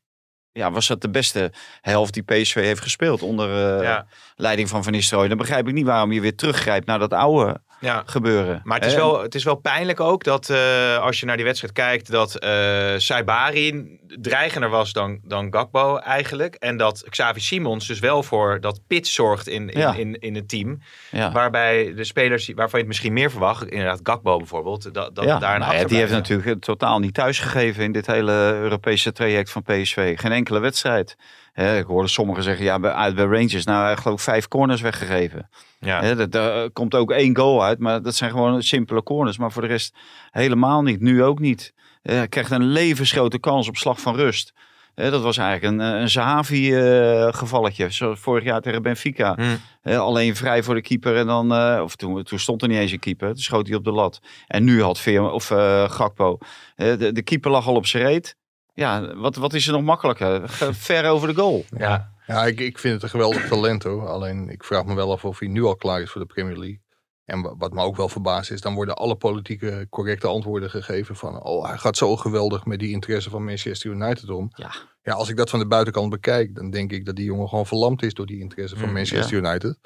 Ja, was dat de beste helft die PSV heeft gespeeld onder eh, Ja. leiding van Van Nistelrooy. Dan begrijp ik niet waarom je weer teruggrijpt naar dat oude Ja. gebeuren. Maar het is, Hè? wel, het is wel pijnlijk ook dat eh, als je naar die wedstrijd kijkt, dat eh Saibari dreigender was dan, dan Gakbo eigenlijk. En dat Xavi Simons dus wel voor dat pitch zorgt in, in, Ja. in, in het team. Waarbij de spelers waarvan je het misschien meer verwacht, inderdaad Gakbo bijvoorbeeld, dat, daar een nou ja, die heeft natuurlijk het totaal niet thuisgegeven in dit hele Europese traject van PSV. Geen enkele wedstrijd. Ik hoorde sommigen zeggen, ja, bij, uit bij Rangers, nou, ik geloof vijf corners weggegeven. Ja. Dat- Daar komt ook één goal uit, maar dat zijn gewoon simpele corners. Maar voor de rest helemaal niet, nu ook niet. Eh, Hij krijgt een levensgrote kans op slag van rust. Dat was eigenlijk een, eh, een Zahavi-gevalletje, zoals vorig jaar tegen Benfica. Hm. Hè, alleen vrij voor de keeper en dan, eh, of toen, toen stond er niet eens een keeper, toen schoot hij op de lat. En nu had Veer, of eh, Gakpo, eh, de, de keeper lag al op zijn reet. Ja, wat, wat is er nog makkelijker? Ver over de goal. Ja. Ja, ik, ik vind het een geweldig talent hoor. Alleen ik vraag me wel af of hij nu al klaar is voor de Premier League. En wa- wat me ook wel verbaast is, dan worden alle politieke correcte antwoorden gegeven van... oh, hij gaat zo geweldig met die interesse van Manchester United om. Ja. Ja, als ik dat van de buitenkant bekijk, dan denk ik dat die jongen gewoon verlamd is door die interesse van Mm, Manchester United.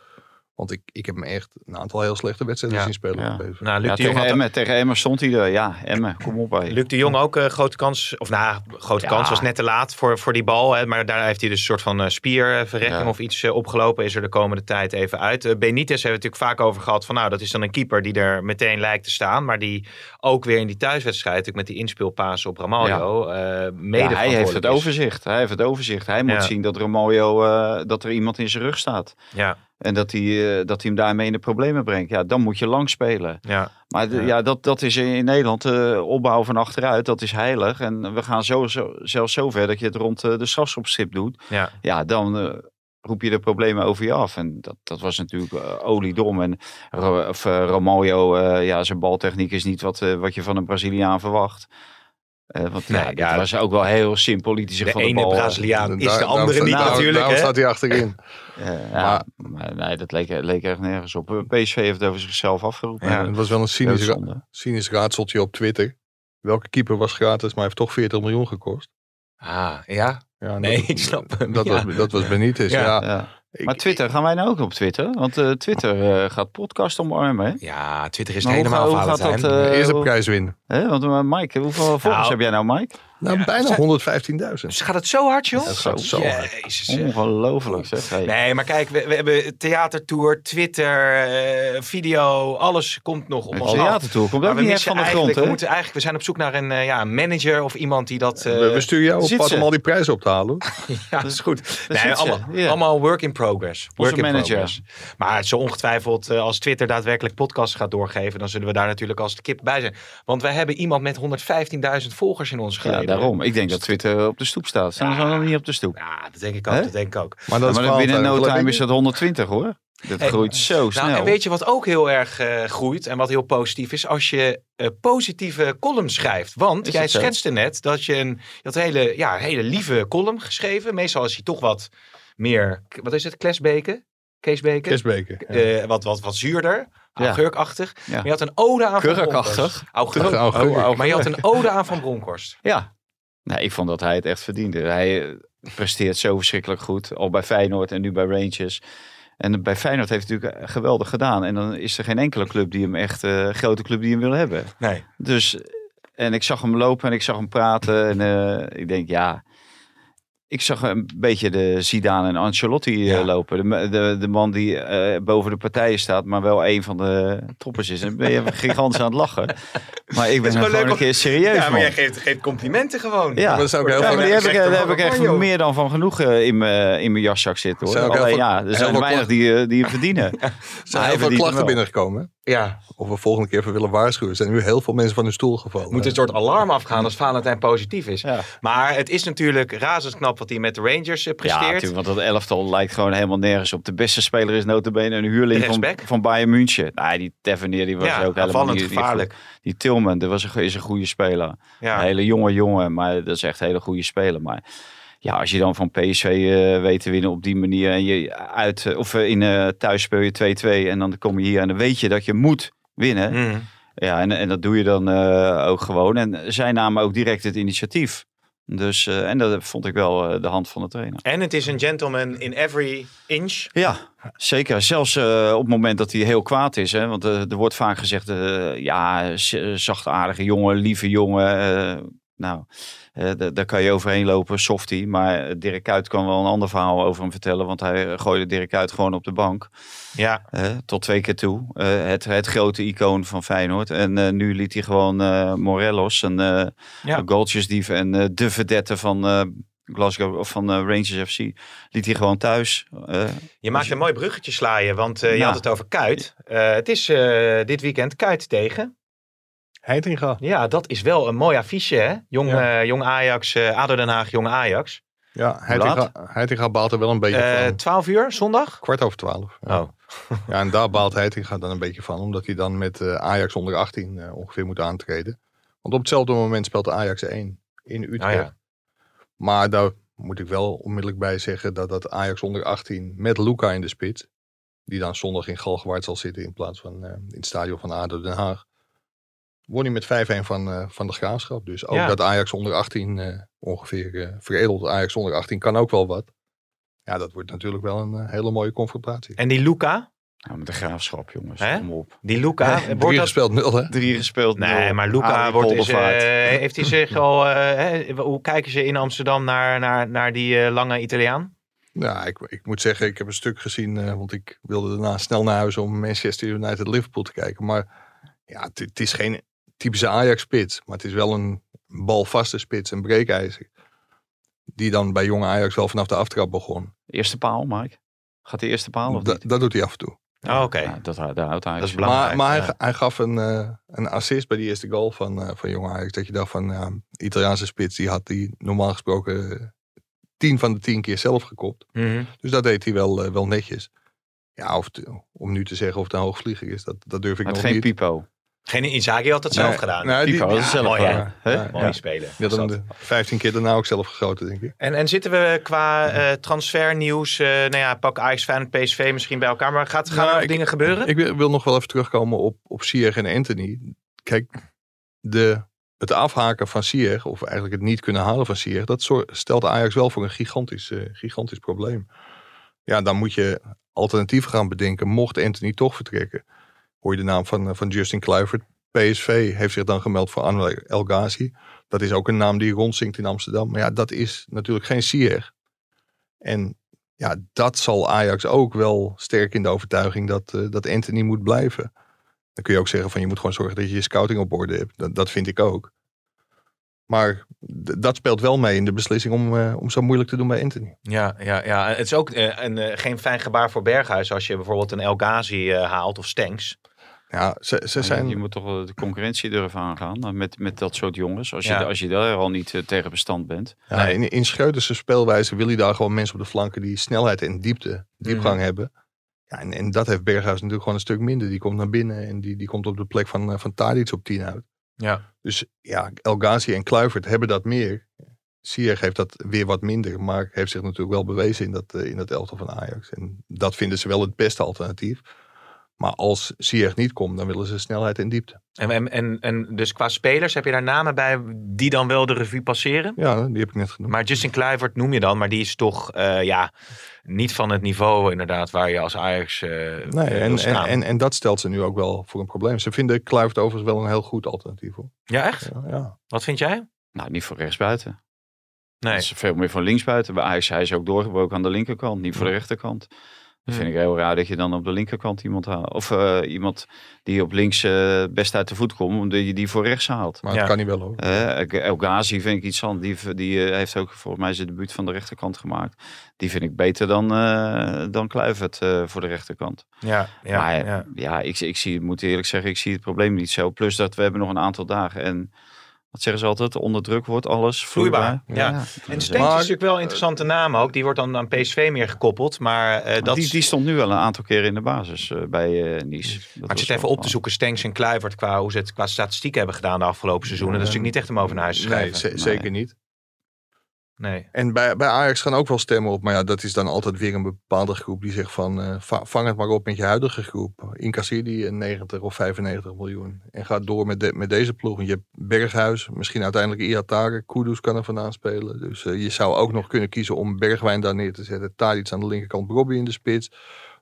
Want ik, ik heb hem echt een aantal heel slechte wedstrijden Ja, zien spelen. ja. Nou, Luc Ja, de Jong tegen, Emmen, tegen Emmen stond hij er. Ja, Emmen, kom op. Hé. Luc de Jong ook een grote kans, of nou, grote Ja. kans, was net te laat voor, voor die bal. Hè, maar daar heeft hij dus een soort van eh, spierverrekking Ja. of iets eh, opgelopen. Is er de komende tijd even uit. Eh, Benitez hebben we het natuurlijk vaak over gehad van nou, dat is dan een keeper die er meteen lijkt te staan. Maar die ook weer in die thuiswedstrijd, natuurlijk met die inspeelpaas op Ramaljo, eh mede Ja, hij heeft het overzicht. Hij heeft het overzicht. Hij moet zien dat eh dat er iemand in zijn rug staat. Ja, En dat hij, eh, dat hij hem daarmee in de problemen brengt. Ja, dan moet je lang spelen. ja. Maar Ja. ja. dat, dat is in Nederland eh opbouw van achteruit. Dat is heilig. En we gaan zo, zo, zelfs zover dat je het rond eh, de strafschopstip doet. ja. Ja, dan roep je de problemen over je af. En dat, dat was natuurlijk eh, oliedom. En of, Romario, ja, zijn baltechniek is niet wat, wat je van een Braziliaan verwacht. Eh, want Nee, ja. was ook wel heel simpel. Liet hij zich De van ene Braziliaan is Daar- de andere niet daarom- natuurlijk. Daarom hè? staat hij achterin. Ja, maar nee, dat leek, leek echt nergens op. Eh, PSV heeft het over zichzelf afgeroepen. Ja, Het was wel een cynisch, ra- cynisch raadseltje op Twitter. Welke keeper was gratis, maar heeft toch 40 miljoen gekost? Ah, ja. Ja, Nee, dat, ik snap hem. Dat, ja. was, dat was Benitez. Ja. Ja. Maar Twitter, gaan wij nou ook op Twitter? Want eh, Twitter eh, gaat podcast omarmen, hè? Ja, Twitter is Maar helemaal hoe gaat dat, eh, Eerst de hoe- prijs winnen. Hè? Want eh, Mike, hoeveel volgers Nou, heb jij nou, Mike? Nou, bijna 115.000. Dus gaat het zo hard, joh? Het gaat zo hard. Jezus. Ongelooflijk, zeg. Hey. Nee, maar kijk, we, we hebben theatertour, Twitter, eh, video, alles komt nog op Een ons af. theatertour komt ook we niet echt van de grond, we, hè? moeten eigenlijk, we zijn op zoek naar een, eh, ja, een manager of iemand die dat... eh, we, we sturen jou op zit pad ze. om al die prijzen op te halen. ja, dat is goed. Nee, allemaal, allemaal work in progress. Work in manager. progress. Maar zo ongetwijfeld, eh, als Twitter daadwerkelijk podcasts gaat doorgeven, dan zullen we daar natuurlijk als de kip bij zijn. Want wij hebben iemand met 115.000 volgers in ons. Daarom. Ik denk dat Twitter op de stoep staat. Staan ze dan niet op de stoep? Ja, dat denk ik ook. Dat denk ik ook. Maar dat Ja, maar binnen no time is dat 120 hoor. Dat Hey, groeit zo snel. Nou, en weet je wat ook heel erg eh, groeit en wat heel positief is? Als je eh, positieve columns schrijft. Want Is jij dat zo? schetste net dat je een, je had een hele, ja, hele lieve column geschreven. Meestal is hij toch wat meer, wat is het, Klesbeke? Keesbeke? Kesbeker. Ja. Eh, wat, wat, wat zuurder, Ja. augurkachtig. Ja. Maar je had een ode aan Van. Augurk. Augurk. Oh, oh, maar je had een ode aan Van Bronckhorst. Ja. Nou, ik vond dat hij het echt verdiende. Hij eh, presteert zo verschrikkelijk goed. Al bij Feyenoord en nu bij Rangers. En bij Feyenoord heeft hij natuurlijk geweldig gedaan. En dan is er geen enkele club die hem echt, eh grote club die hem wil hebben. Nee. Dus, en ik zag hem lopen en ik zag hem praten. En eh, ik denk, ja. Ik zag een beetje de Zidane en Ancelotti eh, Ja. lopen. De, de, de man die eh, boven de partijen staat, maar wel een van de toppers is. En ben je gigantisch aan het lachen. Maar ik ben is gewoon een keer serieus, Ja, maar man. jij geeft, geeft complimenten gewoon. Ja, Maar dat zou ook heel ja, maar die heb ik, daar heb ik echt joh. meer dan van genoeg in mijn in mijn jaszak zitten. Hoor. Alleen ja, er zijn weinig die, eh, die verdienen. Er zijn hij heel veel klachten binnengekomen. Ja. Of we volgende keer even willen waarschuwen. Er zijn nu heel veel mensen van hun stoel gevallen. moet een soort alarm afgaan als Valentijn positief is. Ja. Maar het is natuurlijk razendknap wat hij met de Rangers eh, Ja, presteert. natuurlijk, want dat elftal lijkt gewoon helemaal nergens op. De beste speler is notabene een huurling van, van Bayern München. Nee, die Tavernier die was Ja, ook helemaal aanvallend niet, niet gevaarlijk. Die Tilman, dat was een, is een goede speler. ja. Een hele jonge jongen, maar dat is echt een hele goede speler. Maar ja, als je dan van PSV eh, weet te winnen op die manier en je uit eh, of eh, in thuis speel je 2-2 en dan kom je hier en dan weet je dat je moet winnen. Mm. Ja, en, en dat doe je dan ook gewoon. En zij namen ook direct het initiatief. Dus, en dat vond ik wel de hand van de trainer. En het is een gentleman in every inch. Ja, zeker. Zelfs op het moment dat hij heel kwaad is. Hè, want er wordt vaak gezegd, ja, zachtaardige jongen, lieve jongen. Eh, nou, eh, daar kan je overheen lopen, softie. Maar Dirk Kuyt kan wel een ander verhaal over hem vertellen. Want hij gooide Dirk Kuyt gewoon op de bank. Ja. eh, tot twee keer toe. Eh, het, het grote icoon van Feyenoord. En eh, nu liet hij gewoon eh, Morelos, een eh Ja. goaltjesdief en eh, de vedette van... eh, Glasgow of van eh, Rangers FC liet hij gewoon thuis. Eh, Je maakt een mooi bruggetje slaaien, want eh, je Ja. had het over Kuit. Eh, het is eh, dit weekend Kuit tegen. Heitinga. Ja, dat is wel een mooi affiche, hè? Jong, Ja. eh, jong Ajax, eh ADO Den Haag, jong Ajax. Ja, Heitinga, Heitinga baalt er wel een beetje Eh van. 12 uur, zondag? Kwart over twaalf. Ja. Oh. ja, en daar baalt Heitinga dan een beetje van. Omdat hij dan met Ajax onder 18 eh, ongeveer moet aantreden. Want op hetzelfde moment speelt Ajax 1 in Utrecht. Nou ja. Maar daar moet ik wel onmiddellijk bij zeggen dat dat Ajax onder 18 met Luca in de spits. Die dan zondag in Galgenwaard zal zitten in plaats van in het stadion van ADO Den Haag. Won hij met 5-1 van, eh, van de Graafschap. Dus ook Ja. dat Ajax onder 18 eh, ongeveer eh, veredeld Ajax onder 18 kan ook wel wat. Ja, dat wordt natuurlijk wel een hele mooie confrontatie. En die Luca, nou, met de graafschap, jongens. Hè? Kom op. die Luca, wordt Drie dat... gespeeld nul, hè? Drie gespeeld. Nee, maar Luca wordt is, eh, heeft hij zich al... eh, hè, hoe kijken ze in Amsterdam naar, naar, naar die lange Italiaan? Ja, ik, ik moet zeggen, ik heb een stuk gezien, eh, want ik wilde daarna snel naar huis om Manchester United Liverpool te kijken. Maar ja, het is geen typische Ajax-spits, maar het is wel een balvaste spits, een breekijzer. Die dan bij jonge Ajax wel vanaf de aftrap begon. Eerste paal, Mike. Gaat de eerste paal of Da- niet? dat doet hij af en toe. Oh, Oké. Ja, dat, daar houdt hij. Dat is belangrijk. maar maar hij, ja. hij gaf een, eh, een assist bij die eerste goal van, eh, van jonge Ajax. Dat je dacht van, ja, Italiaanse spits, die had die normaal gesproken eh, tien van de tien keer zelf gekopt. Mhm. Dus dat deed hij wel, wel netjes. Ja, of te- om nu te zeggen of het een hoogvlieger is, dat, dat durf ik Maar het nog geen niet. Pipo. Geen Inzaghi had dat zelf Nee, gedaan. nou, die- ja, zelf mooi, hè? Ja, speler. Die had hem de 15 keer daarna ook zelf gegoten, denk ik. En, en zitten we qua eh, transfernieuws, eh nou ja, pak Ajax, Feyenoord, PSV misschien bij elkaar. Maar gaat, gaan Nou, er ik- dingen gebeuren? Ik wil, wil nog wel even terugkomen op, op Sieg en Anthony. Kijk, de, het afhaken van Sieg, of eigenlijk het niet kunnen halen van Sieg, dat stelt Ajax wel voor een gigantisch, eh, gigantisch probleem. Ja, dan moet je alternatieven gaan bedenken, mocht Anthony toch vertrekken. Hoor je de naam van, eh, van Justin Kluivert. PSV heeft zich dan gemeld voor Anwar El Ghazi. Dat is ook een naam die rondzinkt in Amsterdam. Maar ja, dat is natuurlijk geen Sieg. En ja, dat zal Ajax ook wel sterk in de overtuiging dat, eh, dat Anthony moet blijven. Dan kun je ook zeggen van je moet gewoon zorgen dat je je scouting op orde hebt. Dat vind ik ook. Maar dat speelt wel mee in de beslissing om, eh, om zo moeilijk te doen bij Anthony. Ja, ja, ja. Het is ook eh, een, eh, geen fijn gebaar voor Berghuis als je bijvoorbeeld een El Ghazi eh, haalt of Stenks. Ja, ze, ze zijn... Je moet toch wel de concurrentie durven aangaan met, met dat soort jongens. Als je, Ja. als je daar al niet tegen bestand bent. Ja, in, in speelwijze wil hij daar gewoon mensen op de flanken die snelheid en diepte, diepgang Mhm. hebben. Ja, en, en dat heeft Berghuis natuurlijk gewoon een stuk minder. Die komt naar binnen en die, die komt op de plek van, van Tadic op 10 uit. Ja. Dus ja, El Ghazi en Kluivert hebben dat meer. Sier heeft dat weer wat minder, maar heeft zich natuurlijk wel bewezen in dat, eh, in dat elftal van Ajax. En dat vinden ze wel het beste alternatief. Maar als Sier niet komt, dan willen ze snelheid en diepte. En, en, en, dus qua spelers, heb je daar namen bij die dan wel de revue passeren? Ja, die heb ik net genoemd. Maar Justin Kluivert noem je dan, maar die is toch eh, ja, niet van het niveau inderdaad waar je als Ajax eh Nee, wil en, en, staan. en, en dat stelt ze nu ook wel voor een probleem. Ze vinden Kluivert overigens wel een heel goed alternatief. Hoor. ja, echt? Ja, ja. Wat vind jij? Nou, niet voor rechtsbuiten. Nee. Dat is veel meer voor linksbuiten. Bij Ajax hij is ook doorgebroken aan de linkerkant, niet voor de rechterkant. Dat vind ik heel raar dat je dan op de linkerkant iemand haalt. Of eh, iemand die op links eh, best uit de voet komt, omdat je die voor rechts haalt. Maar Ja. het kan niet wel hoor. Eh, El Ghazi vind ik iets anders. Die, die eh, heeft ook volgens mij zijn debuut van de rechterkant gemaakt. Die vind ik beter dan, eh dan Kluivert eh, voor de rechterkant. Ja, ja, maar ja. ja, ik, ik zie, moet eerlijk zeggen, ik zie het probleem niet zo. Plus dat we hebben nog een aantal dagen. En wat zeggen ze altijd? Onder druk wordt alles Vloeibaar, vloeibaar. ja. dat En Stenks is natuurlijk wel een interessante naam ook. Die wordt dan aan PSV meer gekoppeld. Maar, eh, dat die, die stond nu wel een aantal keren in de basis eh, bij eh Nice. Dat maar ik was zit even op te zoeken, Stenks en Kluivert, qua hoe ze het qua statistieken hebben gedaan de afgelopen seizoenen. dat is natuurlijk niet echt om over naar huis te schrijven. Nee. zeker niet. Nee. En bij, bij Ajax gaan ook wel stemmen op. Maar ja, dat is dan altijd weer een bepaalde groep die zegt van... eh, va- vang het maar op met je huidige groep. Incasseer die een 90 of 95 miljoen. En ga door met, de, met deze ploeg. Je hebt Berghuis, misschien uiteindelijk Iatare. Kudus kan er vandaan spelen. Dus eh, je zou ook nog kunnen kiezen om Bergwijn daar neer te zetten. Tadic aan de linkerkant, Robbie in de spits.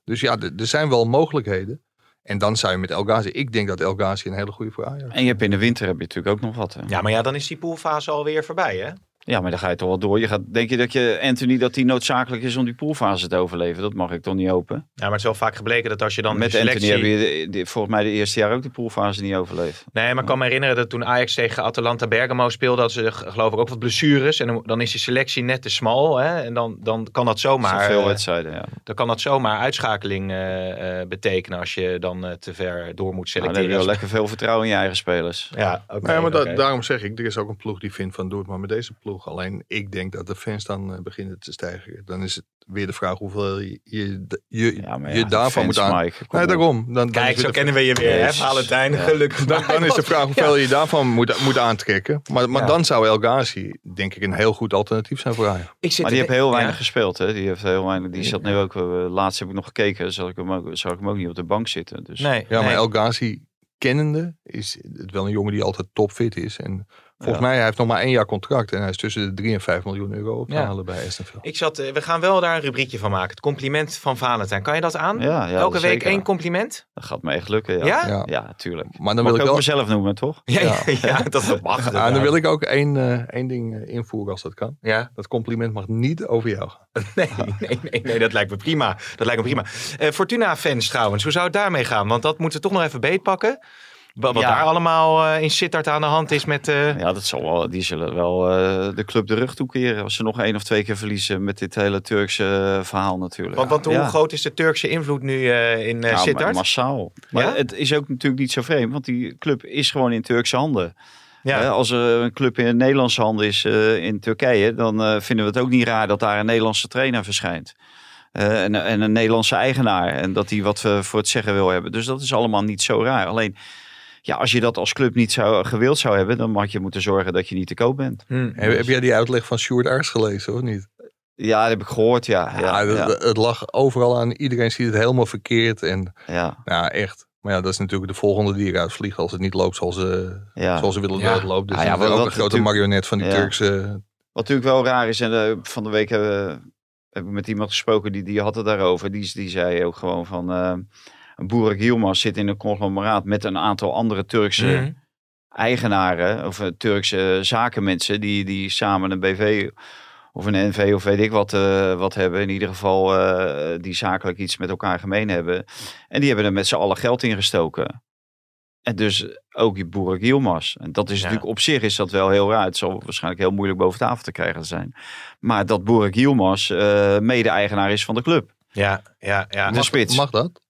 Dus ja, er zijn wel mogelijkheden. En dan zou je met El Ghazi... Ik denk dat El Ghazi een hele goede voor Ajax En je hebt in de winter heb je natuurlijk ook nog wat. Hè? Ja, maar ja, dan is die poolfase alweer voorbij, hè? Ja, maar dan ga je toch wel door. Je gaat, denk je dat je Anthony dat die noodzakelijk is om die poolfase te overleven? Dat mag ik toch niet open. Ja, maar het is wel vaak gebleken dat als je dan Met de selectie... Anthony heb je de- de- volgens mij de eerste jaar ook de poolfase niet overleefd. Nee, maar ik kan me herinneren dat toen Ajax tegen Atalanta Bergamo speelde, dat ze geloof ik ook wat blessures. En dan- is die selectie net te smal. Hè? En dan, dan kan dat zomaar, Maar, veel eh, wedstrijden, ja. dan kan dat zomaar uitschakeling eh, eh, betekenen als je dan eh, te ver door moet Nou, dan heb selecteren. je wel lekker veel vertrouwen in je eigen spelers. Ja, oké. Nee, maar da- daarom zeg ik, er is ook een ploeg die vindt van doe het maar met deze ploeg. Alleen ik denk dat de fans dan eh, beginnen te stijgen. Dan is het weer de vraag hoeveel je, je, je, Ja, daarvan moet aan. Mike, nee, daarom. Dan, dan Kijk, zo kennen we je weer, hè. Valentijn? Ja. Gelukkig. dan, dan is de vraag hoeveel je daarvan moet, moet aantrekken. Maar, maar Ja. dan zou El Ghazi, denk ik, een heel goed alternatief zijn voor Ajax. Ik zit Maar die heeft heel ja. weinig gespeeld. Hè? Die heeft heel weinig. Die zat nu ook. eh, laatst heb ik nog gekeken. Zag ik hem ook, zag ik hem ook niet op de bank zitten. Dus Nee, Ja, maar nee. El Ghazi kennende is het wel een jongen die altijd topfit is. En volgens Ja. mij hij heeft nog maar één jaar contract. En hij is tussen de 3 en 5 miljoen euro op te Ja. halen bij Aston Villa. Ik zat, eh, we gaan wel daar een rubriekje van maken. Het compliment van Valentijn. Kan je dat aan? Ja, ja, Elke week zeker. één compliment? dat gaat me echt lukken. Ja, Ja? ja? Ja. tuurlijk. Maar dan Mag wil ik ik ook wel, mezelf noemen, toch? Ja, ja. ja, dat mag. dat Ah, dan wil ik ook één, eh, één ding eh, invoeren als dat kan. Ja. Dat compliment mag niet over jou gaan. Nee, nee, nee, nee, dat lijkt me prima. Dat lijkt me prima. Eh, Fortuna-fans trouwens, hoe zou het daarmee gaan? Want dat moeten we toch nog even beetpakken. Wat, wat Ja. daar allemaal eh, in Sittard aan de hand is met... eh, Ja, dat zal wel, die zullen wel eh, de club de rug toekeren. Als ze nog één of twee keer verliezen met dit hele Turkse verhaal natuurlijk. want, want hoe groot is de Turkse invloed nu in Nou, Sittard? ma- massaal. Maar het is ook natuurlijk niet zo vreemd, want die club is gewoon in Turkse handen. ja. Als er een club in Nederlandse handen is in Turkije, dan vinden we het ook niet raar dat daar een Nederlandse trainer verschijnt. En, en een Nederlandse eigenaar. En dat hij wat voor het zeggen wil hebben. Dus dat is allemaal niet zo raar. Alleen, ja, als je dat als club niet zou, gewild zou hebben, dan had je moeten zorgen dat je niet te koop bent. Hm. Heb, heb jij die uitleg van Stuart Ars gelezen of niet? Ja, dat heb ik gehoord, ja. Ja, Ja, ja, het, het lag overal aan. Iedereen ziet het helemaal verkeerd. En ja, ja, echt. Maar ja, dat is natuurlijk de volgende die eruit vliegen als het niet loopt zoals ze, ja. zoals ze willen Ja. dat het loopt. Dus Ah, ja, dat is wat- ook een grote marionet van die Ja. Turkse... Wat natuurlijk wel raar is, en eh, van de week hebben, heb ik met iemand gesproken die, die had het daarover. Die, die zei ook gewoon van, eh Boerik Yilmaz zit in een conglomeraat met een aantal andere Turkse Mhm. eigenaren of eh, Turkse zakenmensen die, die samen een BV of een NV of weet ik wat, eh, wat hebben. In ieder geval eh, die zakelijk iets met elkaar gemeen hebben. En die hebben er met z'n allen geld in gestoken. En dus ook die Boerik Yilmaz. En dat is Ja. natuurlijk op zich is dat wel heel raar. Het zal waarschijnlijk heel moeilijk boven tafel te krijgen zijn. Maar dat Boerik Yilmaz eh, mede-eigenaar is van de club. Ja, ja, ja. De spits. Mag dat?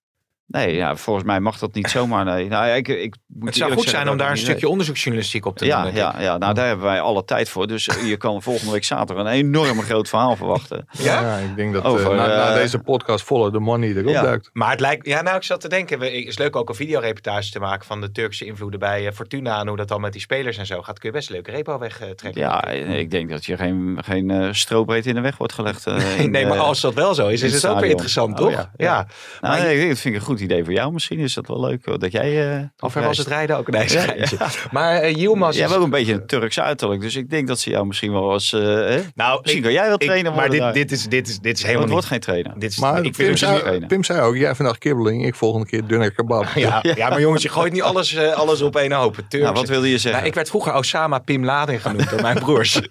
Nee, ja, volgens mij mag dat niet zomaar. Nee. Nou, ja, ik, ik moet Het zou goed zijn om daar een niet stukje onderzoeksjournalistiek op te doen. Ja, ja, ik. ja, nou daar hebben wij alle tijd voor. Dus je kan volgende week zaterdag een enorm groot verhaal verwachten. Ja? ik denk dat Over, eh, na, na eh, deze podcast Follow the Money erop Ja. duikt. Maar het lijkt, ja, nou, ik zat te denken, we- het is leuk ook een videoreportage te maken van de Turkse invloeden bij eh, Fortuna en hoe dat dan met die spelers en zo gaat. Kun je best een leuke repo wegtrekken. Ja, ik denk dat je geen, geen eh, strobreed in de weg wordt gelegd. eh, Nee, in, nee, maar eh, als dat wel zo is, is het het ook weer interessant, Oh, toch? ja, Ja. ja. Nou, nee, dat vind ik een goed idee voor jou. Misschien is dat wel leuk dat jij. eh Of er was het rijden ook een Ja, ijsgeintje. Maar eh Yilmaz Jij is- hebt ook een beetje een Turks uiterlijk, dus ik denk dat ze jou misschien wel als. eh, hè? Nou, Misschien ik- kan jij wel ik- trainer Maar dit, dit, is, dit, is, dit is helemaal het wordt geen trainer. Dit is, Maar ik Pim zei, trainen. Pim zei ook, jij vandaag kibbeling, ik volgende keer dunner kebab. Ja, ja, maar jongens, je gooit niet alles, eh, alles op één hoop. Turks. Nou, wat wilde je zeggen? Nou, ik werd vroeger Osama Pim Laden genoemd door mijn broers.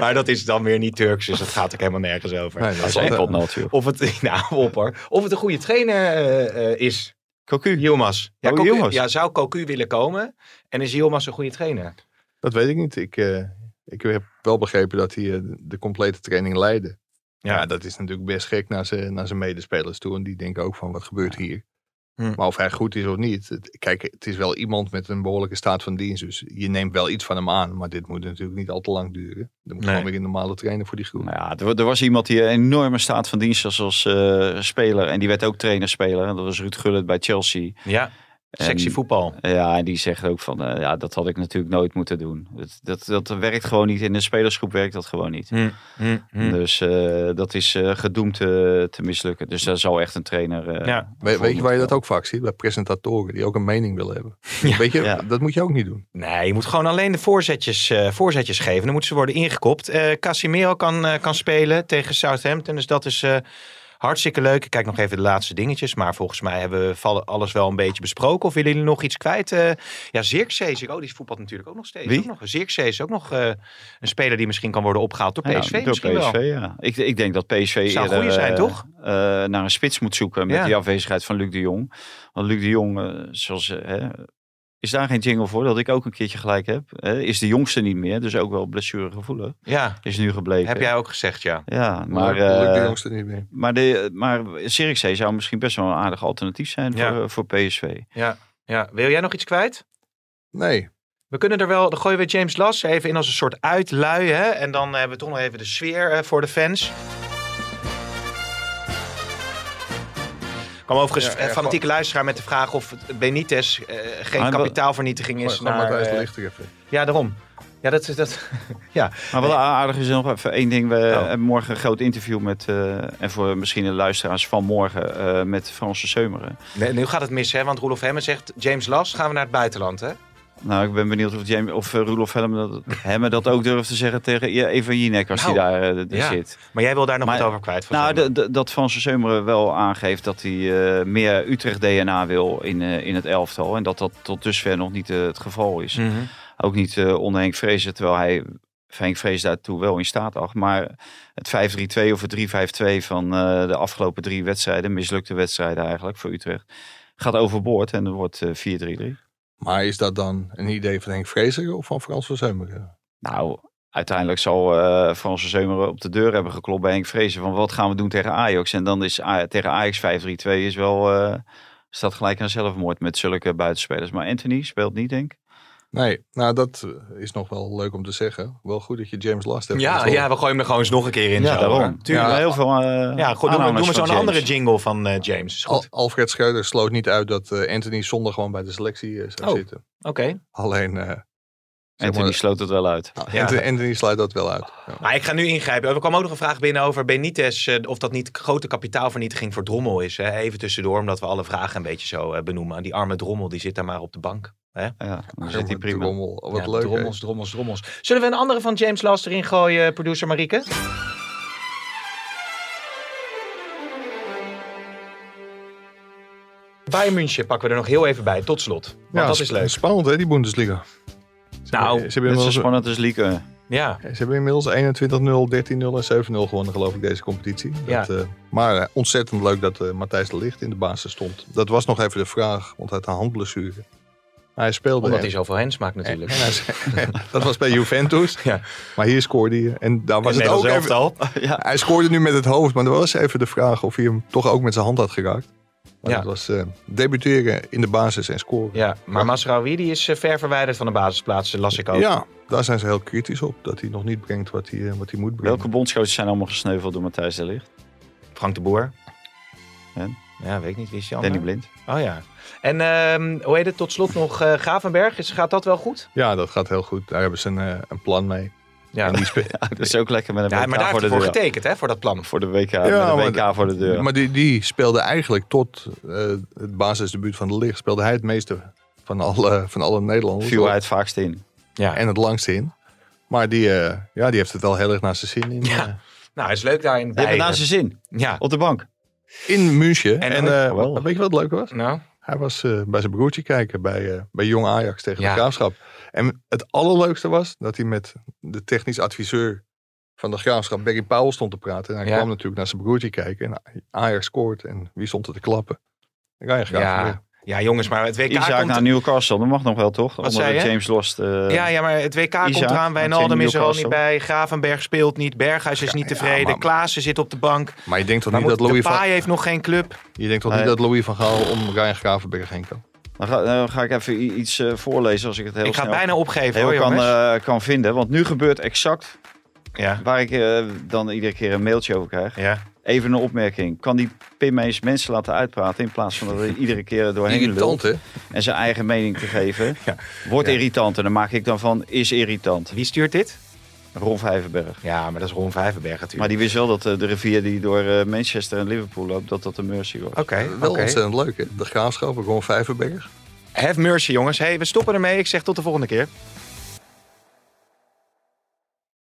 maar dat is dan weer niet Turks, dus dat gaat ook helemaal nergens over. Nee, dat is een. Of het, nou, op hoor. Of het een goede trainer eh, eh, is. Cocu. Yilmaz. Ja, Oh, Cocu- Yilmaz. ja, zou Cocu willen komen? En is Yilmaz een goede trainer? Dat weet ik niet. Ik, eh, ik heb wel begrepen dat hij de complete training leidde. Ja. dat is natuurlijk best gek naar zijn, naar zijn medespelers toe. En die denken ook van, wat gebeurt hier? Hm. Maar of hij goed is of niet. Kijk, het is wel iemand met een behoorlijke staat van dienst. Dus je neemt wel iets van hem aan. Maar dit moet natuurlijk niet al te lang duren. Er moet Nee. gewoon weer een normale trainer voor die groep. Nou ja, er, er was iemand die een enorme staat van dienst was als eh, speler. En die werd ook trainer-speler. En dat was Ruud Gullit bij Chelsea. Ja, sexy En- voetbal. Ja, en die zegt ook van, eh, ja, dat had ik natuurlijk nooit moeten doen. Dat, dat, dat werkt gewoon niet. In de spelersgroep werkt dat gewoon niet. Hm, hm, hm. Dus eh, dat is eh, gedoemd eh, te mislukken. Dus daar zal echt een trainer... eh, Ja. We- weet je waar je dat ook vaak ziet? Bij presentatoren die ook een mening willen hebben. Ja. weet je, Ja. dat moet je ook niet doen. Nee, je moet gewoon alleen de voorzetjes, eh, voorzetjes geven. Dan moeten ze worden ingekopt. Eh Casimiro kan, eh, kan spelen tegen Southampton. Dus dat is eh, hartstikke leuk. Ik kijk nog even de laatste dingetjes. Maar volgens mij hebben we alles wel een beetje besproken. Of willen jullie nog iets kwijt? Eh, ja, Zirkzee. Oh, die voetbalt natuurlijk ook nog steeds. Wie? Ook nog. Zirkzee is ook nog eh, een speler die misschien kan worden opgehaald door Ja, PSV. door misschien PSV, wel. ja. Ik, ik denk dat PSV Zou eerder, goeie zijn, eh, toch? naar een spits moet zoeken met Ja. die afwezigheid van Luc de Jong. Want Luc de Jong, zoals, is daar geen jingle voor dat ik ook een keertje gelijk heb. hè? is de jongste niet meer, dus ook wel blessuregevoelig. Ja, Is nu gebleken. heb jij ook gezegd, ja. Ja, Maar, maar, maar eh, de jongste niet meer. maar, de, maar zou misschien best wel een aardig alternatief zijn Ja. voor, voor PSV. ja. Ja, wil jij nog iets kwijt? Nee. We kunnen er wel, dan gooien we James Las even in als een soort uitlui. Hè? En dan hebben we toch nog even de sfeer eh, voor de fans. Kwam overigens Ja, een ja, fanatieke luisteraar met de vraag of Benitez eh, geen Ah, kapitaalvernietiging is. Naar, Matthijs de eh, ja, daarom. Ja, dat is dat. ja. Maar wat aardig is nog even één ding. We Oh. hebben morgen een groot interview met, eh, en voor misschien de luisteraars van morgen, eh, met Franse Seumeren. Nee, nu gaat het mis, hè? Want Roelof Hemmen zegt: James Las, gaan we naar het buitenland, hè? Nou, ik ben benieuwd of, James, of eh, Roelof Helm dat, Hemme dat ook durft te zeggen tegen Eva Jinek als Nou, hij daar eh, ja. zit. Maar jij wil daar nog Maar- wat over kwijt. Van Nou, de, de- dat Van Seumeren wel aangeeft dat hij eh, meer Utrecht-DNA wil in, in het elftal. En dat dat tot dusver nog niet het geval is. Mhm. Ook niet onder Henk Vrezen, terwijl hij Henk Vrees daartoe wel in staat acht. Maar het 5-3-2 of het 3-5-2 van de afgelopen drie wedstrijden, mislukte wedstrijden eigenlijk voor Utrecht, gaat overboord en er wordt eh, 4-3-3. Maar is dat dan een idee van Henk Vrezer of van Frans van Zeumeren? Nou, uiteindelijk zal eh Franse Zeumeren op de deur hebben geklopt bij Henk Vrezen van wat gaan we doen tegen Ajax. En dan is tegen Ajax 5-3-2 is wel, eh, staat gelijk aan zelfmoord met zulke buitenspelers. Maar Anthony speelt niet, denk ik. Nee, nou dat eh, is nog wel leuk om te zeggen. Wel goed dat je James Last hebt. Ja, ja, we gooien hem er gewoon eens nog een keer in. Ja, zo, daarom. Tuurlijk, Ja. heel veel uh, Ja, goed, doe, maar- doe maar zo'n andere jingle van eh, James. Is Al- goed. Alfred Schreuder sloot niet uit dat eh, Anthony zonder gewoon bij de selectie zou Oh. zitten. Oké. Alleen, eh, zeg Anthony maar, sloot het wel uit. Ja. Anthony, Anthony sluit dat wel uit. Ja. Maar ik ga nu ingrijpen. Er kwam ook nog een vraag binnen over Benitez. eh, of dat niet grote kapitaalvernietiging voor Drommel is. Hè? Even tussendoor, omdat we alle vragen een beetje zo eh, benoemen. Die arme Drommel, die zit daar maar op de bank. Hè? Ja, dan Arme zit hij prima. Drommel, Wat Ja, leuk. Drommels, drommels, drommels. Zullen we een andere van James Last erin gooien, producer Marieke? Bayern München pakken we er nog heel even bij, tot slot. Want Ja, dat is leuk. Spannend hè, die Bundesliga. Nou, ze hebben inmiddels, spannend als Lieke. Ja, ze hebben inmiddels 21-0, 13-0 en 7-0 gewonnen geloof ik deze competitie. Ja. Dat, eh, maar eh, ontzettend leuk dat eh, Matthijs de Ligt in de basis stond. Dat was nog even de vraag, want hij had een handblessure. Maar hij speelde. omdat en- hij zoveel hens maakt natuurlijk. en hij- dat was bij Juventus. Ja. Maar hier scoorde hij. En daar was het ook even. Ja. Hij scoorde nu met het hoofd, maar er was even de vraag of hij hem toch ook met zijn hand had geraakt. Maar Ja. dat was eh, debuteren in de basis en scoren. Ja, maar Masraoui die is eh, ver verwijderd van de basisplaats, las ik ook. Ja, daar zijn ze heel kritisch op. Dat hij nog niet brengt wat hij, eh, wat hij moet brengen. Welke bondscoaches zijn allemaal gesneuveld door Matthijs de Ligt? Frank de Boer. En? Ja, weet ik niet. Wie is die Danny? Blind. Oh ja. En ehm, hoe heet het tot slot nog? eh Gavenberg. Is, gaat dat wel goed? Ja, dat gaat heel goed. Daar hebben ze een, eh, een plan mee. Ja, En die spe- Ja, dat is ook lekker met een ja WK maar daar voor heeft de voor deur. getekend, hè? Voor dat plan. Voor de WK, Ja, met een WK voor de deur. Maar die, die speelde eigenlijk tot eh, het basisdebuut van de licht. Speelde hij het meeste van alle, van alle Nederlanders. viel hij het vaakst in. Ja. En het langste in. Maar die, eh, ja, die heeft het wel heel erg naar zijn zin in, Ja. eh, Nou, hij is leuk hebt het bij. naar zijn zin. Ja. Op de bank. in München. En- En, eh, weet je wat het leuke was? Nou, Hij was eh, bij zijn broertje kijken bij, eh, bij Jong Ajax tegen Ja. de Graafschap. En het allerleukste was dat hij met de technisch adviseur van de Graafschap, Berry Powell, stond te praten. En hij Ja. kwam natuurlijk naar zijn broertje kijken. En Ajax scoort. En wie stond er te klappen? Ryan Graafschap. ja. ja, jongens, maar het WK Isaac komt... naar Newcastle. Dat mag nog wel, toch? Wat Onder zei de je? James Lost. eh, Ja, ja, maar het WK komt eraan. Wijnaldum is er al niet bij. Gravenberg speelt niet. Berghuis is niet ja, tevreden. maar- Klaassen zit op de bank. Maar je denkt toch Maar niet dat Louis van, heeft nog geen club. je denkt toch Nee. niet dat Louis van Gaal om Ryan Gravenberg heen kan? Dan ga, dan ga ik even iets eh, voorlezen als ik het heel ik ga snel bijna opgeven heel hoor, kan, eh, kan vinden. Want nu gebeurt exact ja, waar ik eh, dan iedere keer een mailtje over krijg. ja. Even een opmerking. Kan die Pim eens mensen laten uitpraten in plaats van dat hij iedere keer er doorheen Irritant, lult hè? en zijn eigen mening te geven. Ja. Wordt Ja. irritant en dan maak ik dan van is irritant. Wie stuurt dit? Ron Vijverberg. Ja, maar dat is Ron Vijverberg Maar natuurlijk. die wist wel dat eh, de rivier die door eh, Manchester en Liverpool loopt, dat dat de Mercy was. Oké, Wel oké. ontzettend leuk, hè? De Graafschap, gewoon Vijverberg. Have mercy, jongens. Hey, we stoppen ermee. Ik zeg tot de volgende keer.